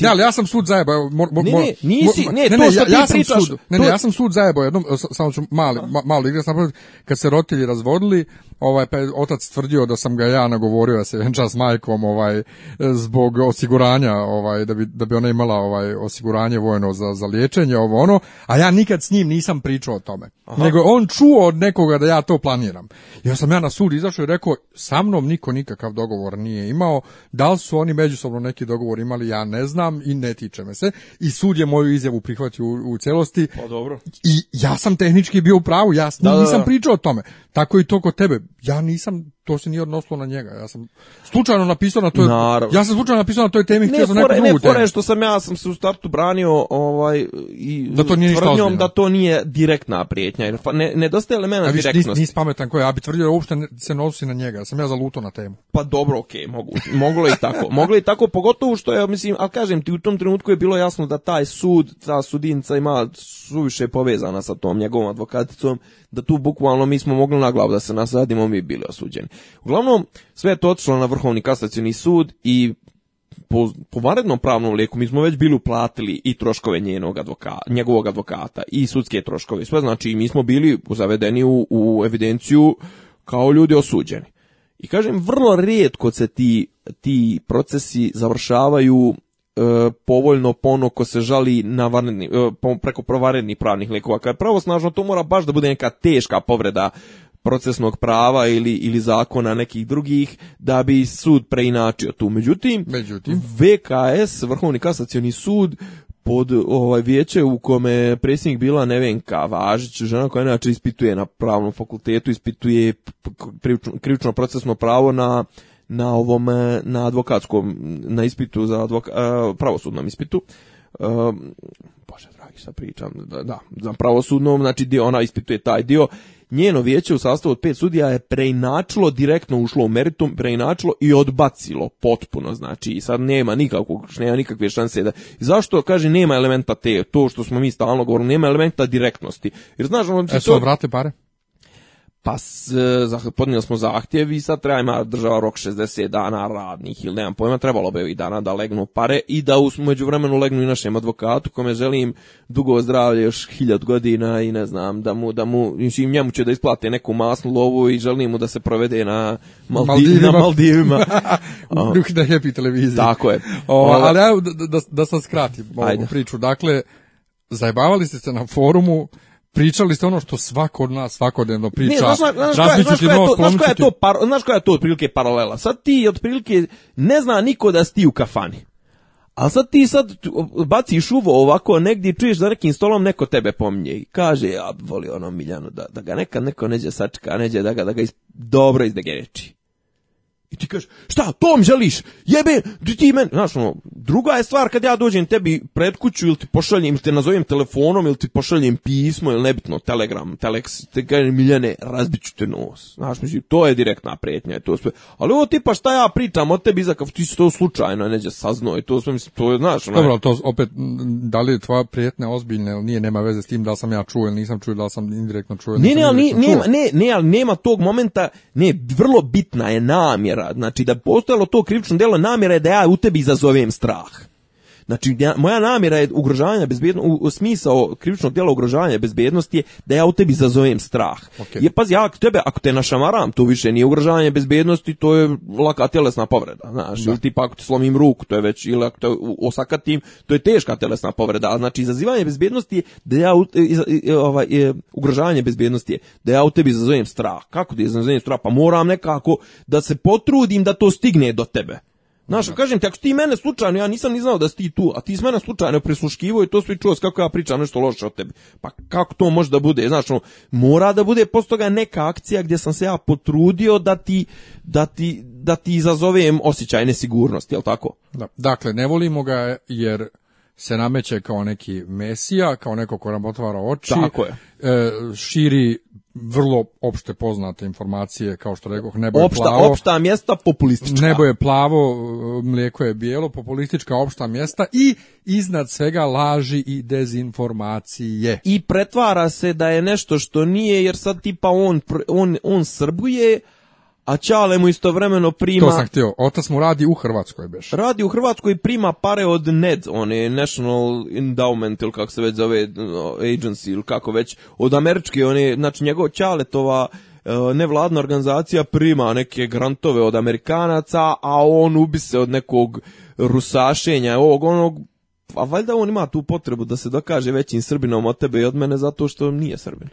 Ne, ali ja sam sud zajebao. ne, ne, nisi, ne, ne, to što ja, ti sam pričaš, Sud, ne, ne, ja sam sud zajebao jednom, samo ću mali, ma, malo sam kad se roditelji razvodili, ovaj, pa otac tvrdio da sam ga ja nagovorio da se venča s majkom, ovaj, zbog osiguranja, ovaj, da bi, da bi ona imala ovaj, osiguranje vojno za, za liječenje, ovo ono, a ja nikad s njim nisam pričao o tome. Aha. Nego on čuo od nekoga da ja to planiram. Ja sam ja na sud izašao i rekao, sa mnom niko nikakav dogovor nije imao, da li su oni međusobno neki dogovor imali, ja ne znam i ne tiče me se. I sud je moju izjavu prihvatio u, celosti. Pa dobro. I ja sam tehnički bio u pravu, ja nisam pričao o tome. Tako i to kod tebe. Ja nisam to se nije odnoslo na njega. Ja sam slučajno napisao na toj Naravno. Ja sam slučajno napisao na toj temi, htio sam neku drugu temu. Ne, što sam ja sam se u startu branio ovaj i da to nije tvrdnjom da to nije direktna prijetnja. ne nedostaje elemena direktnosti. Nis, nisi pametan je, ja bi tvrdio da uopšte se nosi na njega. Ja sam ja zaluto na temu. Pa dobro, okej, okay, mogu. Moglo je i tako. Moglo je i tako pogotovo što je mislim, al kažem ti u tom trenutku je bilo jasno da taj sud, ta sudinca ima suviše povezana sa tom njegovom advokaticom da tu bukvalno mi smo mogli na glavu da se nasadimo mi bili osuđeni. Uglavnom, sve je to otišlo na Vrhovni kasacioni sud i po, po varednom pravnom lijeku mi smo već bili uplatili i troškove njenog advokata, njegovog advokata i sudske troškove. Sve znači mi smo bili zavedeni u, u evidenciju kao ljudi osuđeni. I kažem, vrlo rijetko se ti, ti procesi završavaju e, povoljno pono ko se žali na e, preko provarenih pravnih lijekova. Kad je pravosnažno, to mora baš da bude neka teška povreda procesnog prava ili ili zakona nekih drugih da bi sud preinačio tu. Međutim, Međutim. VKS, Vrhovni kasacioni sud pod ovaj vijeće u kome predsjednik bila Nevenka Važić, žena koja inače ispituje na pravnom fakultetu, ispituje krivično, procesno pravo na na ovom eh, na advokatskom na ispitu za eh, pravosudnom ispitu. Ehm, bože dragi, sa pričam, da, da, za pravosudnom, znači dio ona ispituje taj dio njeno vijeće u sastavu od pet sudija je preinačilo, direktno ušlo u meritum, preinačilo i odbacilo potpuno, znači i sad nema nikakvog, nema nikakve šanse da, zašto kaže nema elementa te, to što smo mi stalno govorili, nema elementa direktnosti, jer znaš, ono, e, znači, to... pare? pa e, podnijeli smo zahtjev i sad treba ima država rok 60 dana radnih ili nemam pojma, trebalo bi ovih dana da legnu pare i da među vremenu legnu i našem advokatu kome želim dugo zdravlje još hiljad godina i ne znam, da mu, da mu, i njemu će da isplate neku masnu lovu i želim mu da se provede na Maldiv, Maldivima. Na Maldivima. (laughs) U duh da happy televiziji. Tako je. O, ali ja da, da, da sad skratim ovu priču. Dakle, zajebavali ste se na forumu pričali ste ono što svako od nas svakodnevno priča. znaš, koja je to, znaš je to otprilike paralela. Sad ti otprilike ne zna niko da si ti u kafani. A sad ti sad baciš uvo ovako negdje čuješ za nekim stolom neko tebe pominje i kaže ja volio ono Miljanu da, da ga nekad neko neđe sačka, neđe da ga, da ga dobro izdegereči. I ti kažeš, šta, tom želiš? Jebe, ti men... Znaš, ono, druga je stvar kad ja dođem tebi pred kuću ili ti pošaljem, ili te nazovem telefonom ili ti pošaljem pismo ili nebitno, telegram, telex, te kažem, Miljane, razbit ću te nos. Znaš, mislim, to je direktna prijetnja je to sve. Ali ovo tipa šta ja pričam o tebi, za ti si to slučajno neđe saznao i to sve, mislim, to je, znaš, Dobro, to opet, da li je tvoja prijetna ozbiljna ili nije, nema veze s tim da sam ja čuo ili nisam čuo, da sam indirektno čuo ne, ne, ali, nema, ne, ne, nema tog momenta, ne, vrlo bitna je namjera znači da je postojalo to krivično delo namjera je da ja u tebi izazovem strah. Znači, ja, moja namjera je ugrožavanja bezbjednosti, u, u, smisao krivičnog djela ugrožavanja bezbjednosti je da ja u tebi zazovem strah. Okay. Je, pazi, ja tebe, ako te našamaram, to više nije ugrožavanje bezbjednosti, to je laka tjelesna povreda, znaš, da. ili tipa ako ti slomim ruku, to je već, ili ako te osakatim, to je teška tjelesna povreda, a znači izazivanje bezbjednosti je da ja, ovaj, ugrožavanje bezbjednosti je da ja u tebi zazovem strah. Kako ti zazovem strah? Pa moram nekako da se potrudim da to stigne do tebe. Znaš, da. kažem ti, ako ti mene slučajno, ja nisam ni znao da si ti tu, a ti si mene slučajno presluškivo i to svi čuo kako ja pričam nešto loše o tebi. Pa kako to može da bude? Znaš, ono, mora da bude posto neka akcija gdje sam se ja potrudio da ti, da ti, da ti izazovem osjećaj nesigurnosti, jel tako? Da. Dakle, ne volimo ga jer se nameće kao neki mesija, kao neko ko nam otvara oči, tako je. E, širi vrlo opšte poznate informacije kao što rekoh nebo je opšta, plavo opšta mjesta populistička nebo je plavo e, mlijeko je bijelo populistička opšta mjesta i iznad svega laži i dezinformacije i pretvara se da je nešto što nije jer sad tipa on on on srbuje a Čale mu istovremeno prima... To sam htio, otac mu radi u Hrvatskoj, beš. Radi u Hrvatskoj i prima pare od NED, on National Endowment ili kako se već zove, agency ili kako već, od američke, on je, znači njegov tova e, nevladna organizacija prima neke grantove od Amerikanaca, a on ubi se od nekog rusašenja, ovog onog, a valjda on ima tu potrebu da se dokaže većim Srbinom od tebe i od mene zato što nije Srbin.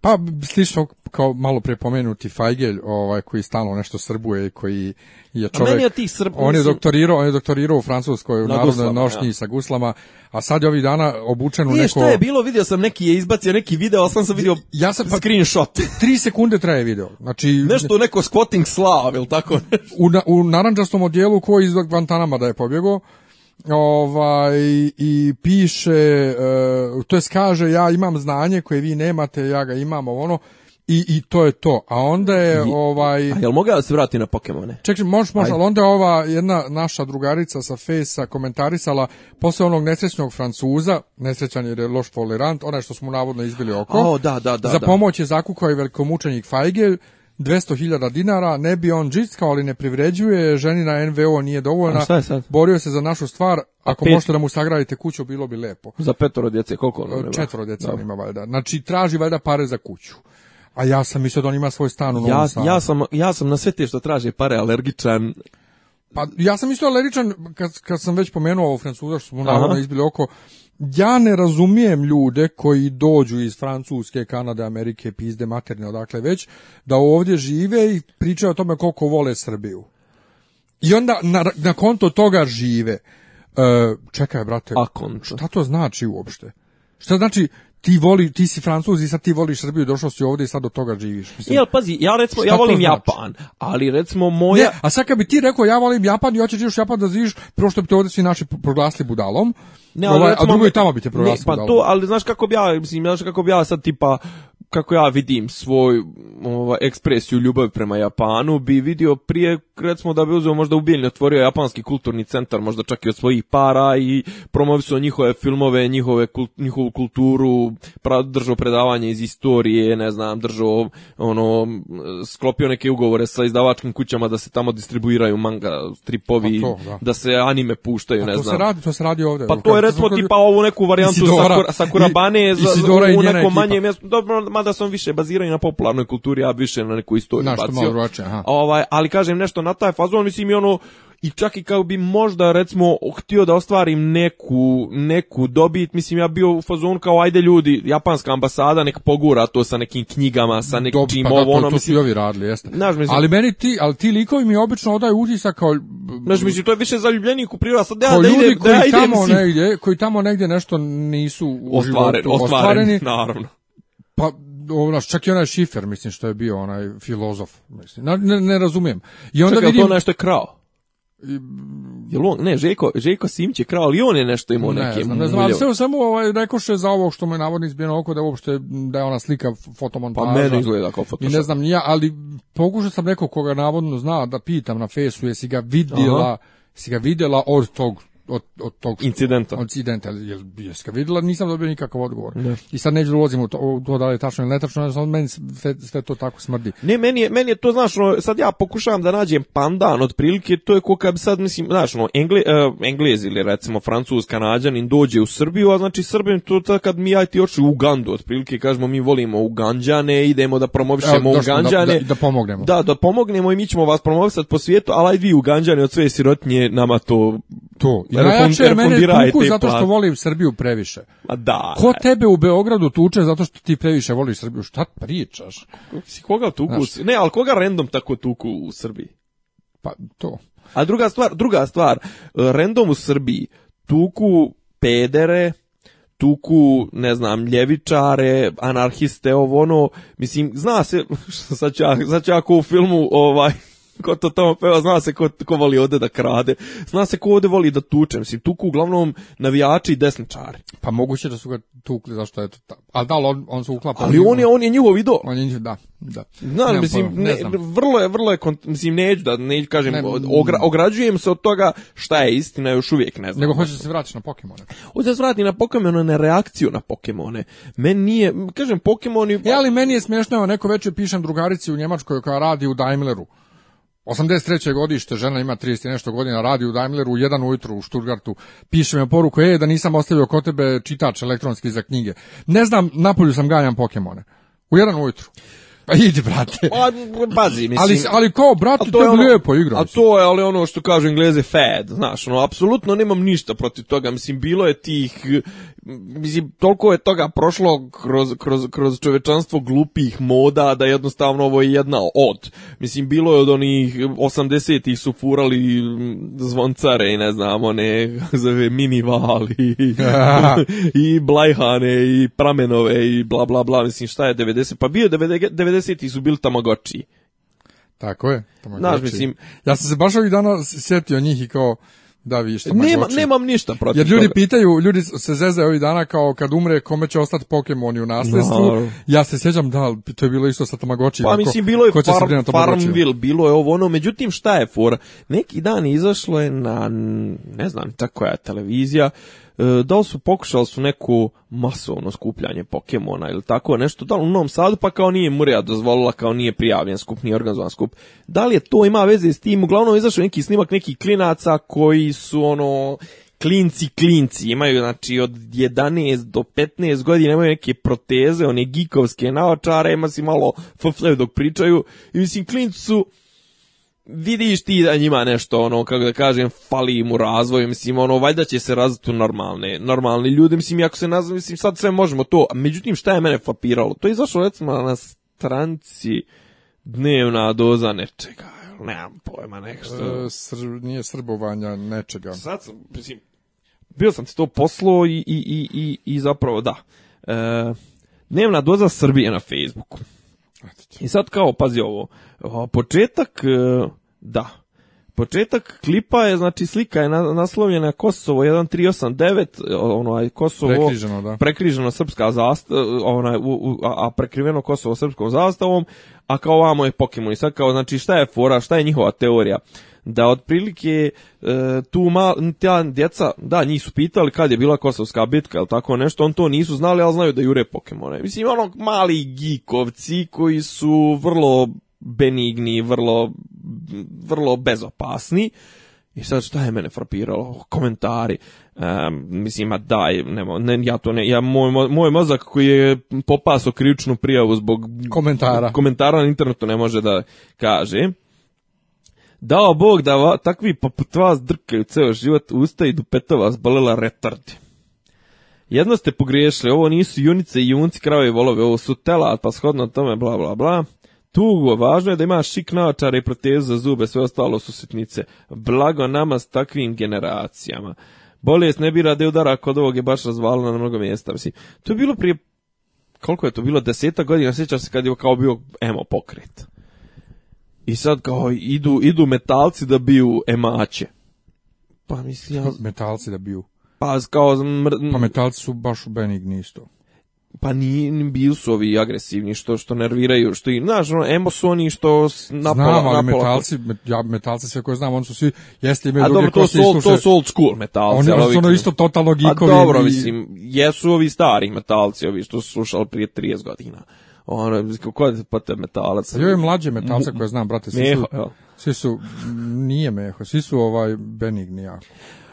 Pa slično kao malo prije pomenuti Fajgelj, ovaj koji stalno nešto srbuje koji je čovjek. A meni je tih On je doktorirao, on je doktorirao u Francuskoj u na narodnoj nošnji sa guslama, a sad je ovih dana obučen u Nije, neko što je bilo, vidio sam neki je izbacio neki video, a sam sam vidio ja sam pa, screenshot. 3 sekunde traje video. Znači nešto neko squatting slav ili tako. u, na, u narandžastom odjelu koji iz Vantanama da je pobjegao ovaj i piše e, to jest kaže ja imam znanje koje vi nemate ja ga imam ono i, i to je to. A onda je ovaj... A jel mogao se vratiti na Pokemone? Čekaj, možeš, možeš, ali onda je ova jedna naša drugarica sa Fejsa komentarisala posle onog nesrećnog Francuza, nesrećan jer je loš tolerant, onaj što smo navodno izbili oko. O, da, da, da, za pomoć je zakukao i velikomučenik Fajgel, 200.000 dinara, ne bi on džickao, ali ne privređuje, ženina NVO nije dovoljna, borio se za našu stvar, pa ako možete da mu sagradite kuću, bilo bi lepo. Za petoro djece, koliko ono Četvoro djece ima valjda. Znači, traži valjda pare za kuću. A ja sam mislio da on ima svoj stan u ja, Ja sam, ja sam na sve te što traži pare alergičan. Pa ja sam isto alergičan, kad, kad sam već pomenuo ovo Francuza, što smo naravno izbili oko, ja ne razumijem ljude koji dođu iz Francuske, Kanade, Amerike, pizde materne, odakle već, da ovdje žive i pričaju o tome koliko vole Srbiju. I onda na, na konto toga žive. E, čekaj, brate, A šta to znači uopšte? Šta znači ti voli, ti si Francuz i sad ti voliš Srbiju, došao si ovdje i sad do toga živiš. Mislim, Jel, pazi, ja recimo, ja volim znači? Japan, ali recimo moja... a sad kad bi ti rekao ja volim Japan i hoćeš još Japan da živiš, prvo što bi te ovdje svi naši proglasili budalom, ne, ali, ovaj, recimo, a drugo i tamo bi te proraslo. Pa to, ali znaš kako bi ja, mislim, znaš kako bi ja sad tipa kako ja vidim svoj ova, ekspresiju ljubavi prema Japanu, bi vidio prije, recimo da bi uzeo možda u otvorio Japanski kulturni centar, možda čak i od svojih para i promovisao njihove filmove, njihove njihovu kulturu, pra, držao predavanje iz istorije, ne znam, držao, ono, sklopio neke ugovore sa izdavačkim kućama da se tamo distribuiraju manga, stripovi, pa da. da. se anime puštaju, pa ne to znam. Se radi, to se radi ovdje. Pa to je recimo tipa ovu neku varijantu sa Kurabane, u nekom manjem mjestu, dobro, mada se više baziraju na popularnoj kulturi, a više na neku istoriju. Na Ovaj, ali kažem nešto na taj fazon, mislim i ono, i čak i kao bi možda recimo htio da ostvarim neku, neku dobit, mislim ja bio u fazonu kao ajde ljudi, japanska ambasada nek pogura to sa nekim knjigama, sa nekim Dob, ovo, to, ono, to ovi radili, jeste. ali meni ti, ali ti likovi mi obično odaju utisak kao... Znaš, mislim, to je više zaljubljenik u priroda, sad da, da koji tamo negdje, koji tamo negdje nešto nisu u naravno. Pa ono, čak i onaj Šifer, mislim, što je bio onaj filozof, mislim. Ne, ne razumijem. I onda Čekaj, vidim... to nešto je krao? on, ne, Žeko Željko Simć je krao, ali on je nešto imao ne, neke... ne znam, sve samo ovaj, rekoše za ovo što mu je navodno izbijeno oko, da je uopšte da je ona slika fotomontaža. Pa mene izgleda kao fotomontaža. I ne znam, ja, ali pokušao sam nekog koga navodno zna da pitam na fesu, jesi ga vidjela, jesi ga vidjela od tog od, od tog incidenta. Incidenta, jel je ga vidjela, nisam dobio nikakav odgovor. I sad neću ulazim u to, to da li je tačno ili netačno, znači meni sve, sve, to tako smrdi. Ne, meni je, meni je to, znaš, no, sad ja pokušavam da nađem pandan otprilike, to je ko kad sad, mislim, znaš, no, Engle, uh, Englez ili recimo Francuz, Kanadjanin dođe u Srbiju, a znači Srbim to tako kad mi aj oči u Ugandu otprilike, kažemo mi volimo Uganđane, idemo da promovišemo Evo, Uganđane. Da, da, da, pomognemo. Da, da pomognemo i mi ćemo vas promovisati po svijetu, ali aj vi Uganđane od sve sirotnje nama to... To, Najjače je mene tuku zato što volim Srbiju previše. Ma da. Ko e. tebe u Beogradu tuče zato što ti previše voliš Srbiju? Šta pričaš? Si koga tuku? Znaš, ne, ali koga random tako tuku u Srbiji? Pa to. A druga stvar, druga stvar, random u Srbiji tuku pedere, tuku, ne znam, ljevičare, anarhiste, ovo ono, mislim, zna se, (laughs) sad ću sad ako u filmu, ovaj, ko to tamo peva, zna se ko, ko voli ode da krade, zna se ko ode voli da tuče mislim tuku uglavnom navijači i desničari. Pa moguće da su ga tukli, zašto je to Ali da, on, on se uklapa. Ali on je, on je njihov idol. On je njihov, da. da. mislim, ne, vrlo je, vrlo je, mislim, neću da, neću kažem, ne, ograđujem se od toga šta je istina, još uvijek ne znam. Nego hoće da se vratiš na Pokemone. Hoće da se vrati na Pokemone, na reakciju na Pokemone. Meni nije, kažem, Pokemoni... Ja, e, ali meni je smiješno, neko večer pišem drugarici u Njemačkoj koja radi u Daimleru. 83. godište, žena ima 30 nešto godina, radi u Daimleru, jedan ujutru u Šturgartu, piše mi poruku, e, da nisam ostavio kod tebe čitač elektronski za knjige. Ne znam, napolju sam ganjam Pokemone. U jedan ujutru. Pa idi, brate. Pa, pazi, mislim. Ali, ali kao, brate, to je ono, lijepo igra. A to je, ali ono što kažu engleze, fad, znaš, ono, apsolutno nemam ništa protiv toga, mislim, bilo je tih, mislim, toliko je toga prošlo kroz, kroz, kroz čovečanstvo glupih moda, da jednostavno ovo je jedna od. Mislim, bilo je od onih 80-ih su furali zvoncare i ne znam, one, (laughs) zove, minivali (laughs) i, blajhane i pramenove i bla, bla, bla, mislim, šta je 90, pa bio je 90 90-ih su bili tamagoči. Tako je, tamagoči. Znaš, mislim... Ja sam se baš ovih dana sjetio njih i kao, da vidiš tamagoči. Nema, nemam ništa protiv Jer ljudi toga. pitaju, ljudi se zezaju ovih dana kao kad umre kome će ostati Pokemoni u nasljedstvu. No. Ja se sjećam da, to je bilo isto sa tamagoči. Pa mislim, bilo je farm, Farmville, bilo je ovo ono, međutim šta je for Neki dan izašlo je na, ne znam tako koja televizija, uh, E, da li su pokušali su neku masovno skupljanje Pokemona ili tako nešto, da li u Novom Sadu pa kao nije Murija dozvolila, kao nije prijavljen skup, nije organizovan skup. Da li je to ima veze s tim? Uglavnom izašao neki snimak nekih klinaca koji su ono klinci, klinci, imaju znači od 11 do 15 godina imaju neke proteze, one gikovske naočare, ima si malo fofleju dok pričaju i mislim klinci su vidiš ti da njima nešto, ono, kako da kažem, fali u razvoju, mislim, ono, valjda će se razviti u normalne, normalni ljudi, mislim, ako se nazvim mislim, sad sve možemo to, međutim, šta je mene fapiralo To je izašlo, recimo, na stranci dnevna doza nečega, nemam pojma, nešto. E, sr, nije srbovanja nečega. Sad, mislim, bio sam ti to poslo i, i, i, i, i zapravo, da, e, dnevna doza Srbije na Facebooku. I sad kao, pazi ovo, početak, e, da, početak klipa je, znači slika je naslovljena Kosovo 1389, onaj Kosovo prekriženo, da. prekriženo srpska zastava, e, a prekriveno Kosovo srpskom zastavom, a kao ovamo je Pokemon. I sad kao, znači šta je fora, šta je njihova teorija? da otprilike e, tu mal ta djeca, da, nisu su pitali kad je bila kosovska bitka ili tako nešto, on to nisu znali, ali znaju da jure Pokemone. Mislim, ono mali gikovci koji su vrlo benigni, vrlo, vrlo bezopasni. I sad šta je mene frapiralo? Komentari. Um, mislim, daj, nemo, ne, ja to ne, ja, moj, moj mozak koji je popaso krivičnu prijavu zbog komentara. komentara na internetu ne može da kaže. Dao Bog da takvi poput vas drkaju ceo život, usta i dupeta vas bolela retardi. Jedno ste pogriješili, ovo nisu junice i junci, krave i volove, ovo su tela, pa shodno tome, bla, bla, bla. Tugo, važno je da imaš šik naočare i protezu za zube, sve ostalo su sitnice. Blago nama s takvim generacijama. Bolest ne bira da udara kod ovog je baš razvalila na mnogo mjesta. Mislim, to je bilo prije, koliko je to bilo, deseta godina, sjećam se kad je kao bio emo pokret. I sad kao idu, idu metalci da biju emače. Pa mislim ja... Metalci da biju. Pa kao... Mr... Pa metalci su baš u benigni isto. Pa ni bili su ovi agresivni što što nerviraju, što i znaš, ono, emo su oni što napola Znam, ali metalci, met, ja metalci sve koje znam, oni su svi jeste ime druge to su old, to su old school metalci, oni ali, su ono isto totalno pa gikovi. A dobro, i... mislim, jesu ovi stari metalci, ovi što su slušali prije 30 godina ono, ko je pa te metalac? Joj, mlađe metalce koje znam, brate, svi su, svi su, nije meho, svi su ovaj benigni jako.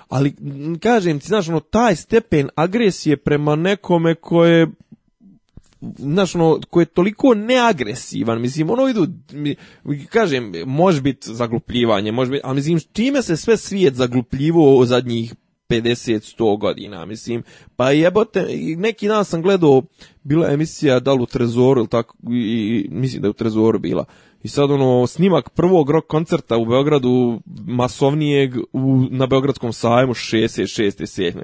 Ali, kažem ti, znaš, ono, taj stepen agresije prema nekome koje znaš, ono, koji je toliko neagresivan, mislim, ono idu, kažem, može biti zaglupljivanje, može biti, ali mislim, čime se sve svijet zaglupljivo zadnjih 50-100 godina, mislim. Pa jebote, neki dan sam gledao, bila emisija da li u Trezoru ili tako, i, mislim da je u Trezoru bila. I sad ono, snimak prvog rock koncerta u Beogradu, masovnijeg, na Beogradskom sajmu 66. 7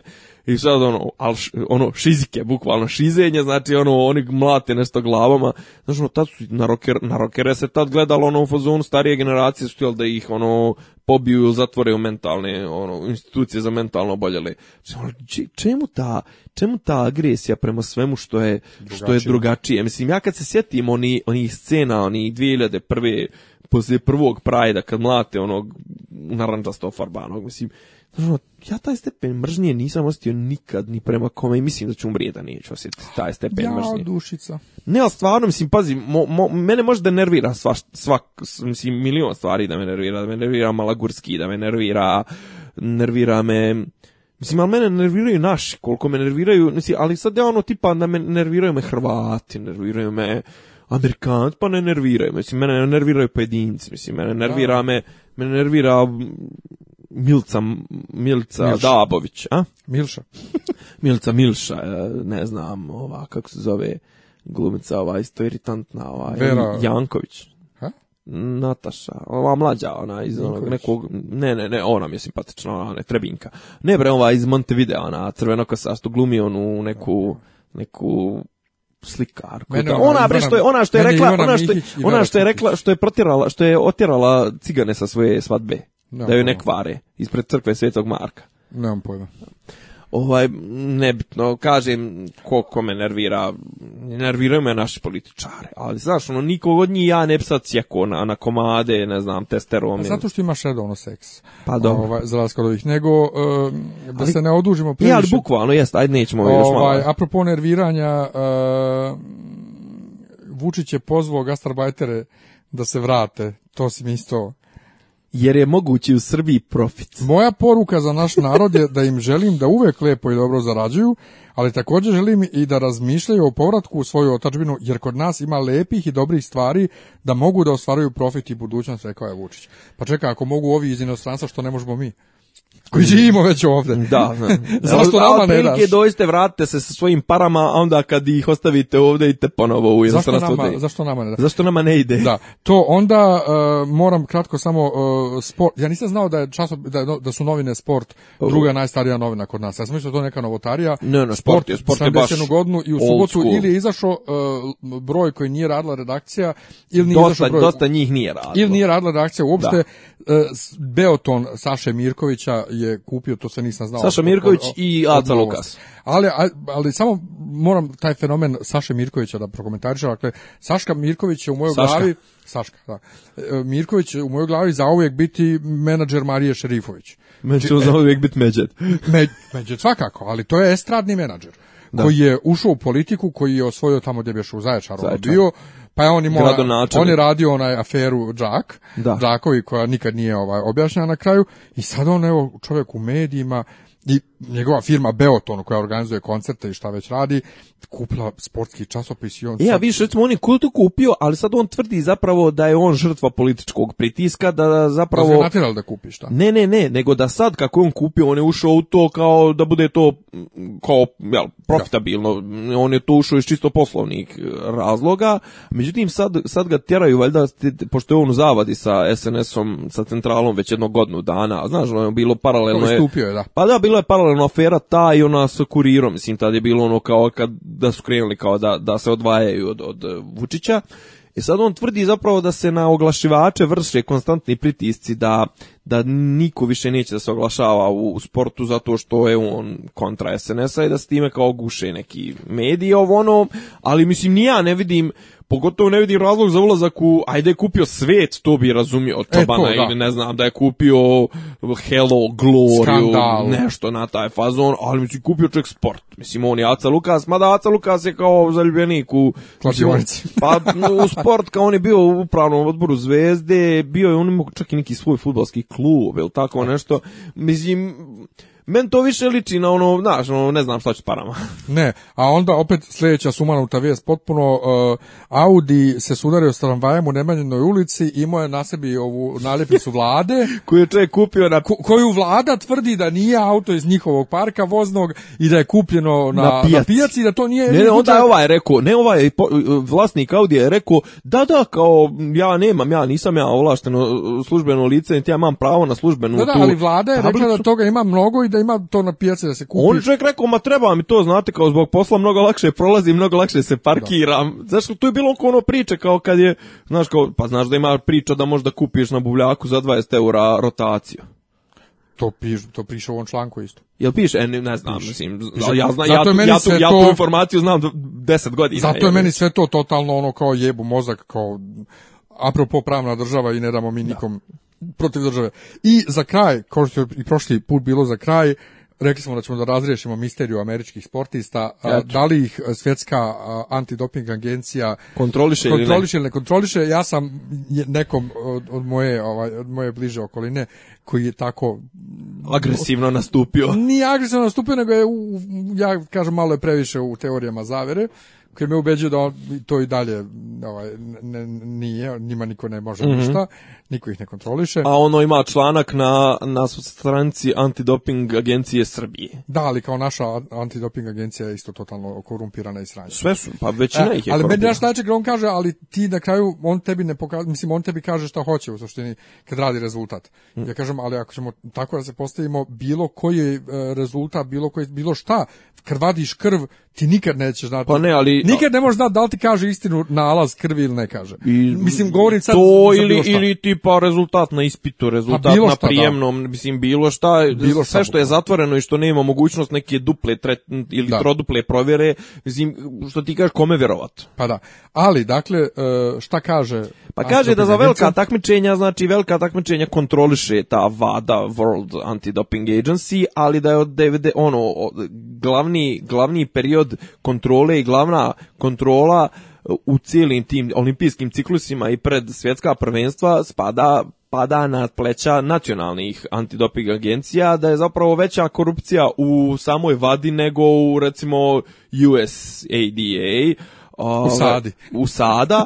i sad ono, al, ono šizike, bukvalno šizenje, znači ono, oni mlate nešto glavama, znači ono, tad su na, roker, na rokere se tad gledalo ono u fazonu starije generacije su da ih ono, pobiju, zatvore u mentalne, ono, institucije za mentalno oboljele. Ono, čemu ta, čemu ta agresija prema svemu što je, drugačije. što je drugačije? Mislim, ja kad se sjetim oni, onih scena, oni 2001. poslije prvog prajda, kad mlate onog naranđasto farbanog, mislim, Znači, ja taj stepen mržnje nisam osjetio nikad ni prema kome i mislim da ću umrijeti da ću osjetiti taj stepen ja, mržnje. Ja, dušica. Ne, ali stvarno, mislim, pazi, mo, mo, mene može da nervira sva, svak, mislim, milion stvari da me nervira, da me nervira Malagurski, da me nervira, nervira me... Mislim, ali mene nerviraju naši, koliko me nerviraju, mislim, ali sad ja ono tipa da me nerviraju me Hrvati, nerviraju me Amerikanci, pa ne nerviraju, mislim, mene nerviraju pojedinci, mislim, mene nervira me, mene nervira Milca, Milca Milša. Dabović, a? Milša. (laughs) Milca Milša, e, ne znam, ova, kako se zove glumica, ova isto iritantna, ova, Janković. Ha? Nataša, ova mlađa, ona iz onog nekog, ne, ne, ne, ona mi je simpatična, ona ne, Trebinka. Ne bre, ova iz Montevideo, ona crvenokosa, što glumi onu neku, neku slikarku. Ona bre što je ona što je rekla, ona što je, ona što je rekla, što je protjerala, što je otjerala cigane sa svoje svadbe da ju ne kvare ispred crkve Svetog Marka. Nemam pojma. Ovaj, nebitno, kažem ko, ko me nervira, nerviraju me naši političari, ali znaš, ono, nikog od njih ja ne bi sad sjeko na, na komade, ne znam, testerom. Zato što imaš redovno seks. Pa dobro. Ovaj, za ovih, nego uh, da ali, se ne odužimo previše. Ja, ali bukvalno, jest, ajde nećemo ovaj, još malo. Apropo nerviranja, uh, Vučić je pozvao gastarbajtere da se vrate, to si mi isto jer je mogući u Srbiji profit. Moja poruka za naš narod je da im želim da uvek lepo i dobro zarađuju, ali također želim i da razmišljaju o povratku u svoju otačbinu, jer kod nas ima lepih i dobrih stvari da mogu da ostvaruju profit i budućnost, rekao je Vučić. Pa čekaj, ako mogu ovi iz inostranstva, što ne možemo mi? koji živimo već ovde. Da. (laughs) Zašto nama ne daš? doiste vratite se sa svojim parama, a onda kad ih ostavite ovde idete ponovo u jednostranstvo. Zašto nama, zašto nama ne ide? Da. To onda e, moram kratko samo e, sport. Ja nisam znao da je da, da su novine sport druga najstarija novina kod nas. Ja sam mislio da to neka novotarija. sport, je, sport je baš godinu i u subotu ili je izašao e, broj koji nije radila redakcija ili nije dosta, izašao broj. Dosta njih nije radilo. Ili nije radila redakcija uopšte. Da. Beoton Saše Mirkovića je kupio, to se nisam znao. Saša Mirković i Aca Lukas. Ali, ali samo moram taj fenomen Saše Mirkovića da prokomentarišem. Dakle, Saška Mirković je u mojoj glavi... Saška, da. E, Mirković u mojoj glavi zauvijek biti menadžer Marije Šerifović. Meni će zauvijek znači, e, biti Međed. (laughs) Međed, svakako, ali to je estradni menadžer. koji je ušao u politiku, koji je osvojio tamo gdje bi u Zaječaru bio pa je on mora, on je radio onaj aferu Đak, Jackovi koja nikad nije ovaj objašnjena na kraju i sad on evo čovjek u medijima i njegova firma Beoton koja organizuje koncerte i šta već radi, kupila sportski časopis i on... ja, e, više, recimo, on je kupio, ali sad on tvrdi zapravo da je on žrtva političkog pritiska, da zapravo... Da da Ne, ne, ne, nego da sad kako je on kupio, on je ušao u to kao da bude to mm, kao jel, profitabilno, on je to ušao iz čisto poslovnih e, razloga, međutim sad, sad ga tjeraju, valjda, pošto je on u zavadi sa SNS-om, sa centralom već jednog godinu dana, znaš, ono je bilo paralelno... Je, je, da. Pa da, bila je paralelno afera ta i ona sa kurirom, mislim, tad je bilo ono kao kad, da su krenuli kao da, da se odvajaju od, od e, Vučića. I e sad on tvrdi zapravo da se na oglašivače vrše konstantni pritisci da, da niko više neće da se oglašava u sportu zato što je on kontra SNS-a i da se time kao guše neki mediji ovo ono, ali mislim ni ja ne vidim pogotovo ne vidim razlog za ulazak u, ajde je kupio svet, to bi razumio Čobana, e, to, ili ne znam, da je kupio Hello, glory nešto na taj fazon, ali mislim, kupio čovjek sport. Mislim, on je Aca Lukas, mada Aca Lukas je kao zaljubljenik u... pa u sport, kao on je bio u upravnom odboru Zvezde, bio je on imao čak i neki svoj futbalski klub, ili tako e. nešto. Mislim, men to više liči na ono, znaš, ono, ne znam šta ću s parama. (laughs) ne, a onda opet sljedeća sumanuta vijest potpuno e, Audi se sudario s tramvajem u Nemanjenoj ulici, imao je na sebi ovu naljepnicu vlade. (laughs) koju je čovjek kupio na... koju vlada tvrdi da nije auto iz njihovog parka voznog i da je kupljeno na, na, i da to nije... Ne, onda je ovaj rekao, ne ovaj e, vlasnik Audi je rekao, da, da, kao ja nemam, ja nisam ja ovlašteno e, službeno lice, ja imam pravo na službenu da, da, ali vlada je rekla da toga ima mnogo i da ima to na pijaci da se kupi. On čovjek rekao, ma treba mi to, znate, kao zbog posla mnogo lakše prolazi, mnogo lakše se parkiram. Da. Znaš, tu je bilo ono priče, kao kad je, znaš, kao, pa znaš da ima priča da možda kupiš na buvljaku za 20 eura rotaciju. To, piš, to piše u ovom članku isto. Jel piše? E, ne znam, mislim, ja, ja, tu, ja, tu, informaciju znam deset godina. Zato je, meni sve to totalno ono kao jebu mozak, kao apropo pravna država i ne damo mi nikom protiv države. I za kraj, kao što je i prošli put bilo za kraj, rekli smo da ćemo da razriješimo misteriju američkih sportista. Da li ih e, svjetska antidoping agencija kontroliše, ili ne? ne kontroliše? Ja sam nekom od moje, ovaj, od moje bliže okoline koji je tako agresivno nastupio. Nije agresivno nastupio, nego je, ja kažem, malo je previše u teorijama zavere koji me ubeđuje da to i dalje ovaj, nije, njima niko ne može mhm. ništa, niko ih ne kontroliše. A ono ima članak na, na stranici antidoping agencije Srbije. Da, ali kao naša antidoping agencija je isto totalno korumpirana i sranja. Sve su, pa većina e, ih je Ali meni naš način on kaže, ali ti na kraju, on tebi, ne pokaže, mislim, on tebi kaže šta hoće u suštini kad radi rezultat. Mhm. Ja kažem, ali ako ćemo tako da se postavimo, bilo koji e, rezultat, bilo, koji, bilo šta, krvadiš krv, ti nikad nećeš znati. Pa ne, ali nikad ne može znati da li ti kaže istinu nalaz krvi ili ne kaže. mislim govorim sad to ili ili tipa rezultat na ispitu, pa rezultat šta, na prijemnom, da. mislim bilo šta, bilo sve što je zatvoreno i što ima mogućnost neke duple ili troduple provjere, mislim što ti kažeš kome vjerovat. Pa da. Ali dakle e, šta kaže? Pa kaže da za velika takmičenja, znači velika takmičenja kontroliše ta VADA World Anti-Doping Agency, ali da je od DVD, ono glavni glavni period kontrole i glavna kontrola uh, u cijelim tim olimpijskim ciklusima i pred svjetska prvenstva spada pada na pleća nacionalnih antidoping agencija, da je zapravo veća korupcija u samoj vadi nego u recimo USADA, ovaj, u Sada.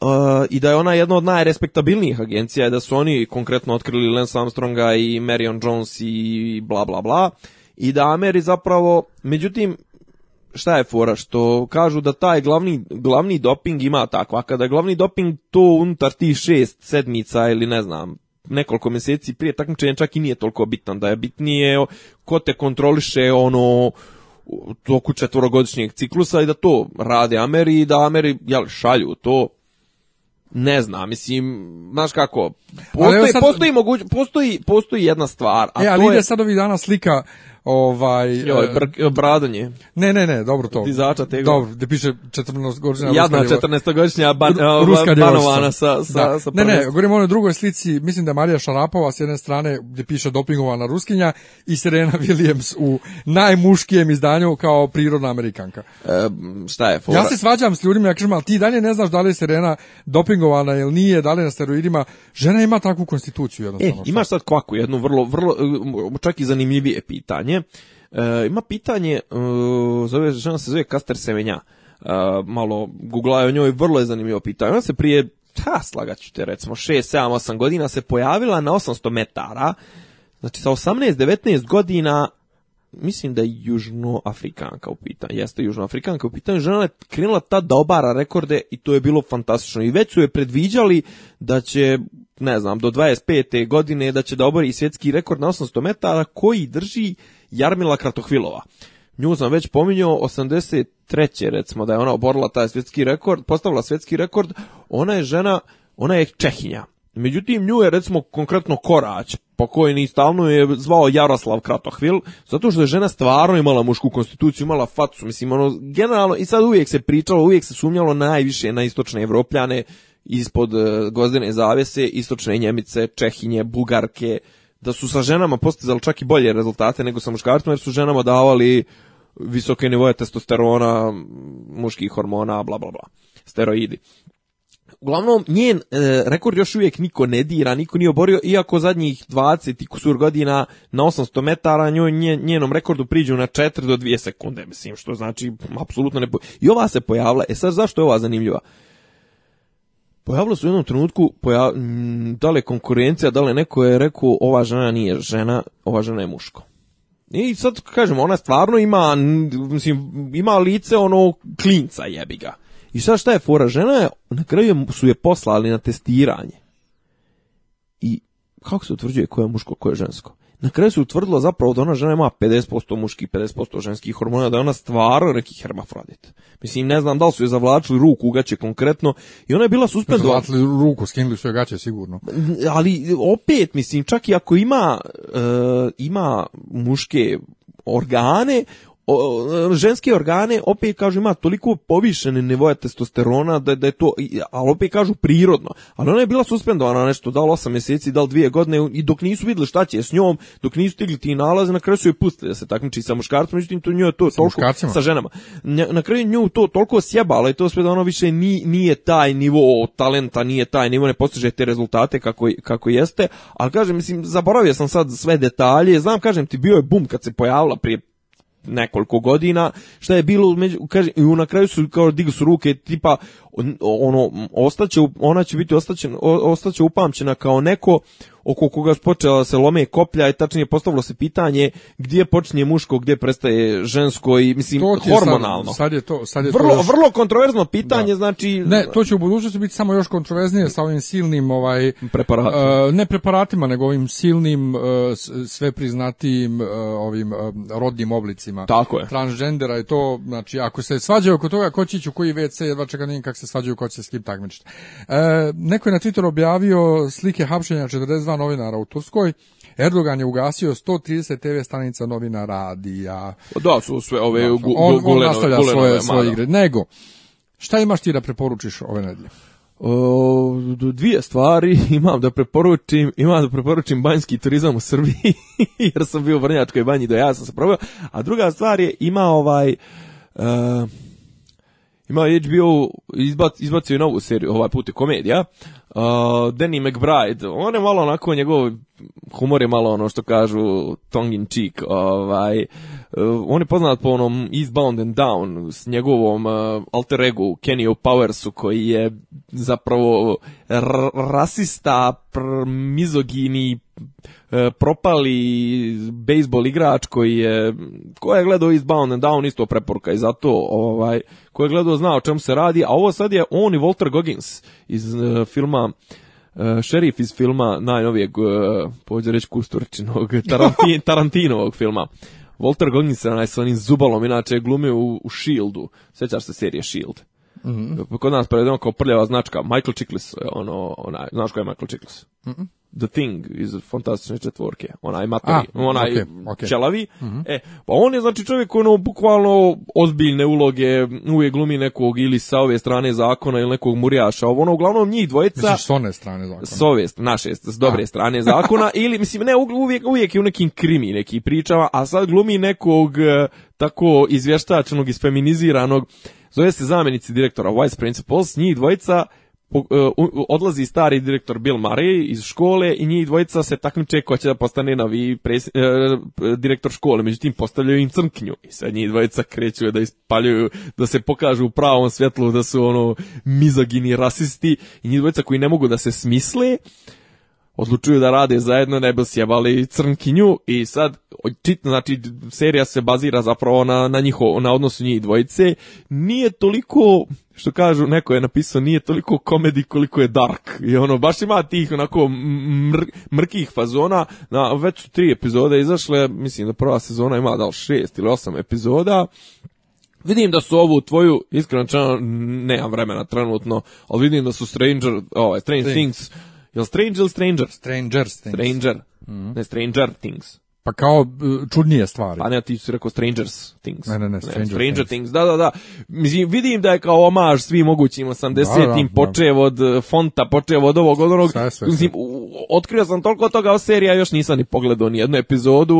Uh, i da je ona jedna od najrespektabilnijih agencija, da su oni konkretno otkrili Lance Armstronga i Marion Jones i bla bla bla, i da Ameri zapravo, međutim, šta je fora što kažu da taj glavni glavni doping ima takva kada glavni doping to unutar ti šest sedmica ili ne znam nekoliko mjeseci prije takmičenja čak i nije toliko bitno. da je bitnije ko te kontroliše ono toku četvorogodišnjeg ciklusa i da to rade Ameri i da Ameri jel, šalju to ne znam, mislim, znaš kako, postoji, sad... postoji, postoji, postoji jedna stvar. A e, ali to ide je... sad ovih dana slika Ovaj Joj, e, br bradonje. Ne, ne, ne, dobro to. Dizača tega. Dobro, da piše 14 Ja Jadna 14 godišnja e, ruska banovana sa sa sa. Ne, ne, govorim o onoj drugoj slici, mislim da Marija Šarapova s jedne strane gdje piše dopingovana ruskinja i Serena (laughs) Williams u najmuškijem izdanju kao prirodna Amerikanka. E, šta je fora? Ja se svađam s ljudima, ja kažem, al ti dalje ne znaš da li je Serena dopingovana ili nije, da li na steroidima. Žena ima takvu konstituciju e, jednostavno. E, imaš sad kvaku jednu vrlo vrlo čak i zanimljivije pitanje pitanje. E, ima pitanje, e, zove, žena se zove Kaster Semenja. E, malo googlaju o njoj, vrlo je zanimljivo pitanje. Ona se prije, ha, slagaću te, recimo 6, 7, 8 godina se pojavila na 800 metara. Znači sa 18, 19 godina mislim da je južnoafrikanka u pitanju, jeste južnoafrikanka u pitanju, žena je krenula ta da obara rekorde i to je bilo fantastično i već su je predviđali da će, ne znam, do 25. godine da će da obori svjetski rekord na 800 metara koji drži Jarmila Kratohvilova. Nju sam već pominjao, 83. recimo da je ona oborila taj svjetski rekord, postavila svjetski rekord, ona je žena, ona je Čehinja. Međutim, nju je recimo konkretno Korać, pokojni stalno je zvao Jaroslav Kratohvil, zato što je žena stvarno imala mušku konstituciju, imala facu, mislim, ono, generalno, i sad uvijek se pričalo, uvijek se sumnjalo najviše na istočne evropljane, ispod e, gozdene zavese, istočne Njemice, Čehinje, Bugarke, da su sa ženama postizali čak i bolje rezultate nego sa muškarcima jer su ženama davali visoke nivoje testosterona, muških hormona, bla bla bla, steroidi. Uglavnom, njen e, rekord još uvijek niko ne dira, niko nije oborio, iako zadnjih 20 i kusur godina na 800 metara njoj, njenom rekordu priđu na 4 do 2 sekunde, mislim, što znači, apsolutno ne... I ova se pojavila, e sad zašto je ova zanimljiva? Pojavilo se u jednom trenutku, poja, da li je konkurencija, da li neko je rekao ova žena nije žena, ova žena je muško. I sad kažemo, ona stvarno ima, mislim, ima lice ono klinca jebiga. I sad šta je fora? Žena na kraju su je poslali na testiranje. I kako se utvrđuje ko je muško, ko je žensko? na kraju se utvrdilo zapravo da ona žena ima 50% muških, 50% ženskih hormona, da je ona stvar neki hermafrodit. Mislim, ne znam da li su je zavlačili ruku u gaće konkretno i ona je bila suspendovana. Zavlačili ruku, skinuli su je gaće sigurno. Ali opet, mislim, čak i ako ima, e, ima muške organe, o, ženske organe opet kažu ima toliko povišene nivoje testosterona da, da je to, ali opet kažu prirodno. Ali ona je bila suspendovana nešto, dal 8 mjeseci, dal 2 godine i dok nisu vidjeli šta će s njom, dok nisu stigli ti nalaze, na kraju su je pustili da se takmiči sa muškarcima, međutim to njoj je to sa toliko, sa ženama. Na kraju nju to toliko sjebalo i to sve da ono više ni, nije taj nivo talenta, nije taj nivo, ne postiže te rezultate kako, kako jeste, ali kažem, mislim, zaboravio sam sad sve detalje, znam, kažem ti, bio je bum kad se pojavila prije nekoliko godina, šta je bilo, među, kaže, i na kraju su, kao, digli su ruke, tipa, ono ostaće ona će biti ostaće ostaće upamćena kao neko oko koga počela se lome koplja i tačnije postavilo se pitanje gdje počinje muško, gdje prestaje žensko i mislim to hormonalno. Sad, je to, sad je vrlo, vrlo kontroverzno pitanje, znači Ne, to će u budućnosti biti samo još kontroverznije sa ovim silnim ovaj e, ne preparatima, nego ovim silnim e, sve priznatijim e, ovim rodnim oblicima. Tako je. Transgendera i to, znači ako se svađaju oko toga ko će u koji WC, jedva čeka se svađaju ko će s kim takmičiti. E, neko je na Twitteru objavio slike hapšenja 42 novinara u Turskoj. Erdogan je ugasio 130 TV stanica novina radija. Pa da, su sve ove da, gu, on, nastavlja svoje, svoje igre. Nego, šta imaš ti da preporučiš ove nedelje? O, dvije stvari (laughs) imam da preporučim, imam da preporučim banjski turizam u Srbiji, (laughs) jer sam bio u Vrnjačkoj banji da ja sam se probao, a druga stvar je ima ovaj uh, ima HBO, izbac, izbacio i novu seriju, ovaj put je komedija, uh, Danny McBride, on je malo onako, njegov humor je malo ono što kažu tongue in cheek, ovaj, uh, on je poznat po onom Eastbound and Down s njegovom uh, alter ego Kenny Powersu koji je zapravo rasista, mizogini, E, propali bejsbol igrač koji je ko je gledao Eastbound and Down isto preporka i zato ovaj ko je gledao zna o čemu se radi a ovo sad je on i Walter Goggins iz e, filma uh, e, šerif iz filma najnovijeg uh, pođe reći Kusturčinog (laughs) Tarantinovog filma Walter Goggins je sa onim zubalom inače je glumio u, u Shieldu sjećaš se serije Shield Mm -hmm. Kod nas prevedemo kao prljava značka. Michael Chiklis, ono, onaj, znaš ko je Michael Chiklis? Mm The Thing iz fantastične četvorke, onaj materi, A, onaj okay, okay. čelavi. Mm -hmm. E, pa on je znači čovjek koji ono bukvalno ozbiljne uloge, uvijek glumi nekog ili sa ove strane zakona ili nekog murjaša. Ono uglavnom njih dvojica. Misliš s one strane zakona? S ove, naše, s dobre a. strane zakona (laughs) ili mislim ne uvijek uvijek je u nekim krimi nekih pričama, a sad glumi nekog e, tako izvještačenog, isfeminiziranog. Zove se zamjenici direktora Vice Principals, njih dvojica E, odlazi stari direktor Bill Murray iz škole i njih dvojica se takmiče ko će da postane novi e, direktor škole, međutim postavljaju im crnknju i sad njih dvojica kreću da ispaljuju, da se pokažu u pravom svjetlu da su ono mizogini rasisti i njih dvojica koji ne mogu da se smisle odlučuju da rade zajedno, ne bi sjebali crnkinju i sad, čit, znači, serija se bazira zapravo na, na, njiho, na odnosu njih dvojice. Nije toliko, što kažu, neko je napisao, nije toliko komedi koliko je dark. I ono, baš ima tih onako mrkih fazona. Na, već su tri epizode izašle, mislim da prva sezona ima dal šest ili osam epizoda. Vidim da su ovu tvoju, iskreno nemam vremena trenutno, ali vidim da su Stranger, ovaj, Strange Things Jel Stranger Stranger? Stranger Stranger. Mm -hmm. Ne, Stranger Things. Mm-hmm. pa kao e, čudnije stvari. Pa ne, ti si rekao Strangers Things. Ne, ne, ne, Stranger, ne, Stranger things. things. Da, da, da. Mislim, vidim da je kao omaž svim mogućim 80-im, počev od e, fonta, počeo od ovog, od onog. Mislim, otkrio sam toliko toga o serija, još nisam ni pogledao ni jednu epizodu.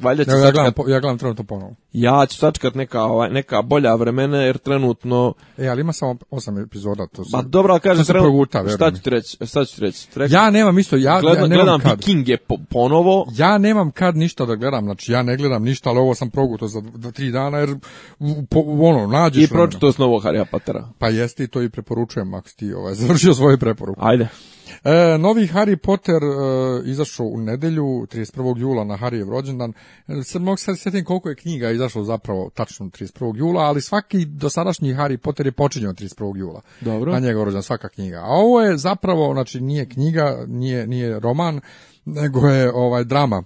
Valjda ću ja, Ja gledam, ja gledam trenutno ponovo. Ja ću sačkat neka, ovaj, neka bolja vremena, jer trenutno... E, ali ima samo osam epizoda. To se... Ba, pa dobro, ali kažem, trenutno... Proguta, šta ću ti reći? Šta ću ti reći? Ja nemam isto, ja, gledam, ja nemam gledam kad. ponovo. Ja nemam kad ni ništa da gledam, znači ja ne gledam ništa, ali ovo sam progutao za dva, tri dana jer po, ono, nađeš... I pročito s novo Harry Pottera. Pa jeste i to i preporučujem, ako ti ovaj, (laughs) završio svoju preporuku. Ajde. E, novi Harry Potter e, izašao u nedelju, 31. jula na Harryjev rođendan. E, sad mogu sad sjetim koliko je knjiga izašlo zapravo tačno 31. jula, ali svaki dosadašnji Harry Potter je počinjao 31. jula. Dobro. Na njegov rođendan svaka knjiga. A ovo je zapravo, znači nije knjiga, nije, nije roman, nego je ovaj drama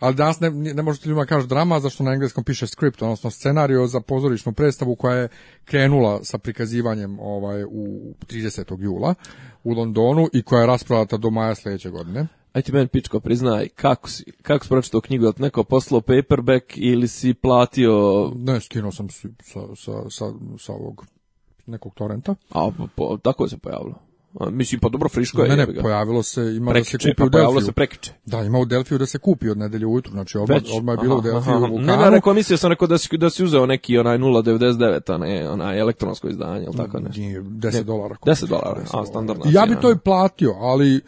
ali danas ne, ne možete ljudima kaži drama, zašto na engleskom piše script, odnosno scenario za pozorišnu predstavu koja je krenula sa prikazivanjem ovaj, u 30. jula u Londonu i koja je raspravljata do maja sljedeće godine. Aj ti meni pičko priznaj, kako si, kako si pročitao knjigu, ti neko poslao paperback ili si platio... Ne, skinuo sam sa, sa, sa, sa ovog nekog torenta. A, tako je se pojavilo. Mislim, pa dobro, friško je. Ne, ne, pojavilo se, ima prekiče, da se pa kupi u Delfiju. Pojavilo se prekiče. Da, ima u Delfiju da se kupi od nedelje ujutru, znači odmah, odmah je bilo aha, u Delfiju aha, u Vukanu. Ne, ne, rekao, mislio sam rekao da si, da si uzeo neki onaj 0,99, a ne onaj elektronsko izdanje, ili tako ne Nije, 10 dolara. 10 dolara, a standardna. Ja bi to i platio, ali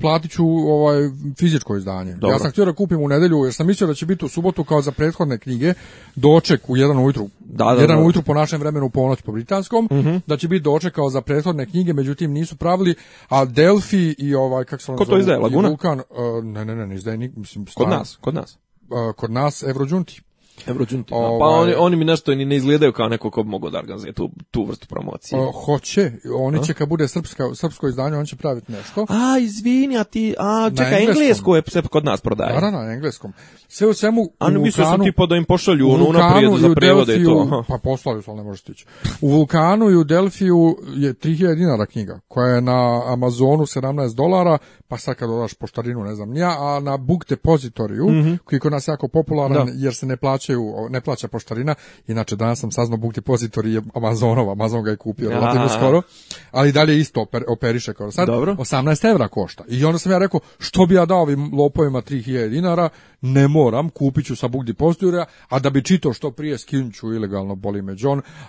platit ću ovaj fizičko izdanje. Dobro. Ja sam htio da kupim u nedelju, jer sam mislio da će biti u subotu kao za prethodne knjige doček u jedan ujutru. Da, da, jedan da. ujutru po našem vremenu u ponoć po britanskom, mhm. da će biti doček kao za prethodne knjige, međutim nisu pravili, a Delfi i ovaj kako se ono Ko to e, ne, ne, ne, ne izdaje, mislim, kod nas, kod nas. Uh, kod nas Ovaj- pa ovaj, oni, oni mi nešto ni ne izgledaju kao neko ko bi mogao da organizuje tu, tu vrstu promocije. O, pa, hoće, oni će kad bude srpska, srpsko izdanje, oni će praviti nešto. A, izvini, a ti, a, čekaj, englesko je se kod nas prodaje. Naravno, na engleskom. Sve u svemu, a ne mislio sam tipa da im pošalju ono unaprijed za prevode i to. Pa poslali su, ali ne može tići U Vulkanu i u Delfiju je 3000 dinara knjiga, koja je na Amazonu 17 dolara, pa sad kad dodaš poštarinu, ne znam, ja, a na Book Depositoriju, mhm. koji je kod nas jako popularan, jer se ne plaća plaćaju, ne plaća poštarina, inače danas sam saznao Bukti Depository je Amazonova. Amazon ga je kupio relativno skoro, ali dalje isto operiše kao sad, Dobro. 18 evra košta. I onda sam ja rekao, što bi ja dao ovim lopovima 3000 dinara, ne moram, kupit ću sa bugdi postura, a da bi čito što prije skinut ću ilegalno Boli me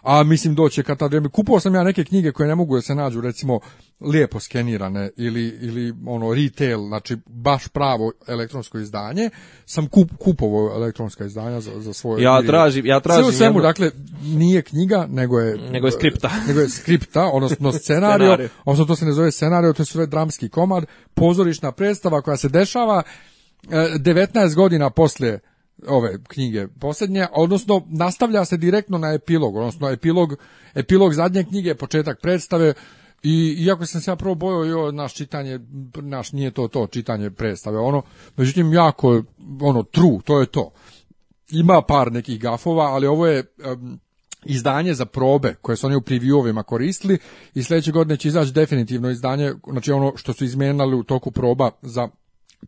a mislim doće kad tad vreme. Kupovao sam ja neke knjige koje ne mogu da se nađu, recimo, lijepo skenirane ili, ili ono retail, znači baš pravo elektronsko izdanje, sam kup, kupovo elektronska izdanja za, za svoje Ja tražim, ja tražim. Sve u svemu, dakle, nije knjiga, nego je... Nego je skripta. (laughs) Nego je skripta, odnosno (laughs) scenario, odnosno to se ne zove scenario, to je sve dramski komad, pozorišna predstava koja se dešava 19 e, godina poslije ove knjige posljednje, odnosno nastavlja se direktno na epilog, odnosno epilog, epilog zadnje knjige, početak predstave, i iako sam se ja prvo bojao, jo, naš čitanje, naš nije to to čitanje predstave, ono, međutim jako, ono, true, to je to. Ima par nekih gafova, ali ovo je izdanje za probe koje su oni u previewovima koristili i sljedeće godine će izaći definitivno izdanje, znači ono što su izmijenili u toku proba za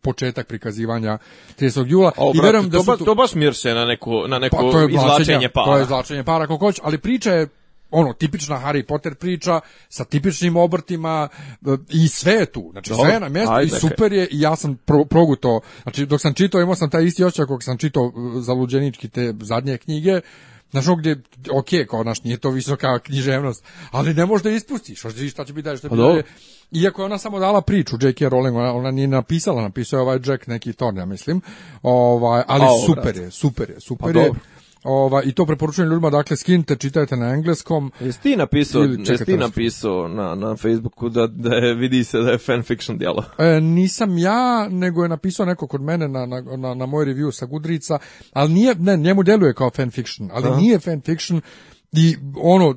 početak prikazivanja 30. jula. I vjerujem da to, baš na neko, na pa, neko to je izlačenje para. To je para, ali priča je ono tipična Harry Potter priča sa tipičnim obrtima e, i sve je tu. Znači sve na i super je i ja sam pro, progutao. Znači dok sam čitao imao sam taj isti očak kog sam čitao e, zaluđenički te zadnje knjige. Znaš, gdje, ok, kao nije to visoka književnost, ali ne možda ispustiš, hoće šta će biti pa dalje, Iako je ona samo dala priču J.K. Rowling, ona, ona nije napisala, napisao je ovaj Jack neki ton, ja mislim. Ovaj, ali super, je, super je, super pa je, super je. Ova, I to preporučujem ljudima, dakle, skinite, čitajte na engleskom. Jesi ti napisao, jesi ti napisao na, na Facebooku da, da je, vidi se da je fanfiction djelo? E, nisam ja, nego je napisao neko kod mene na, na, na, na moj review sa Gudrica, ali nije, ne, njemu djeluje kao fanfiction, ali Aha. nije fanfiction i ono,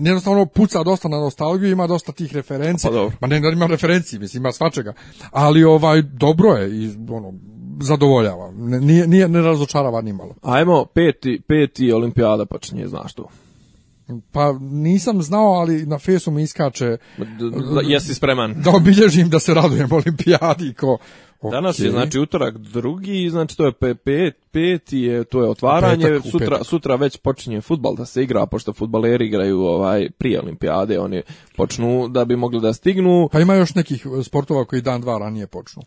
jednostavno ono puca dosta na nostalgiju, ima dosta tih referenci. Pa, dobro. ne, ne ima referenci, mislim, ima svačega. Ali ovaj dobro je i ono zadovoljava. Nije, nije ne razočarava ni malo. Ajmo, peti, peti olimpijada počinje, znaš to. Pa nisam znao, ali na fesu mi iskače... Da, jesi spreman? (laughs) Da obilježim da se radujem olimpijadi ko Danas je znači utorak drugi, znači to je pet, peti je to je otvaranje, sutra sutra već počinje futbal da se igra pošto fudbaleri igraju ovaj prije olimpijade, oni počnu da bi mogli da stignu. Pa ima još nekih e, sportova koji dan dva ranije počnu.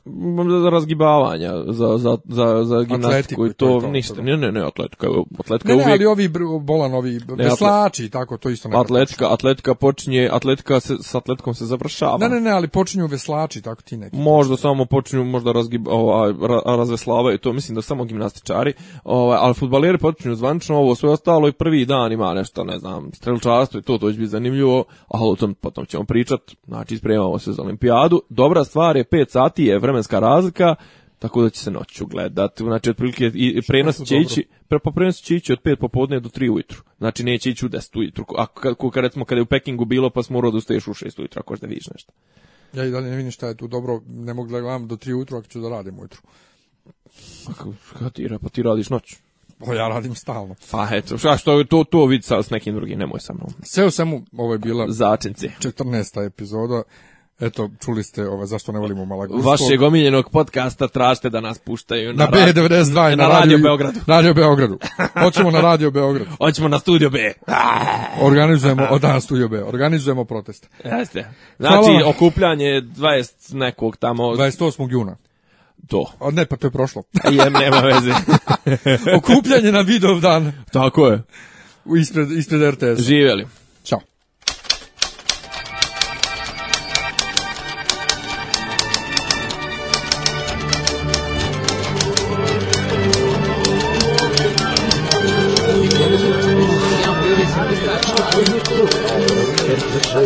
Za razgibavanja, za za za gimnastiku i to, to ništa. Ne, ne, ne, atletika, atletika ne, ne, ali ovi bolan veslači tako to isto ne Atletika, atletika počinje, atletika se s atletkom se završava. Ne, ne, ne, ali počinju veslači tako ti neki. Možda samo počinju možda razgib, ovaj, razveslavaju, to mislim da samo gimnastičari, ovaj, ali futbaleri počinju zvančno ovo sve ostalo i prvi dan ima nešto, ne znam, strelčarstvo i to, to će biti zanimljivo, ali o tom potom ćemo pričat, znači spremamo se za olimpijadu. Dobra stvar je 5 sati je vremenska razlika, tako da će se noću gledati. Znači, otprilike, i prenos će ići, pre, pa prenos će ići od 5 popodne do 3 ujutru. Znači, neće ići u 10 ujutru. Ako, kad, recimo, kada je u Pekingu bilo, pa smo morali da u 6 ujutru, ako da vidiš nešto. Ja i dalje ne vidim šta je tu dobro, ne mogu da gledam do tri ujutru ako ću da radim ujutru. ti, pa ti radiš noć? Pa ja radim stalno. Pa eto, šta što to, to vidi sa s nekim drugim, nemoj sa mnom. Sve u svemu, ovo je bila... Začinci. 14. epizoda. Eto, čuli ste ova, zašto ne volimo Malagusko. Vašeg omiljenog podcasta tražite da nas puštaju na, na B92 i na, Radio Beogradu. Radio Beogradu. Hoćemo na Radio Beograd. Hoćemo na Studio B. Organizujemo, od danas Studio B, organizujemo protest. Jeste. Znači, okupljanje 20 nekog tamo... 28. juna. To. A ne, pa to je prošlo. Jem, nema veze. (laughs) okupljanje na Vidov dan. Tako je. Ispred, ispred RTS. Živjeli. Oh,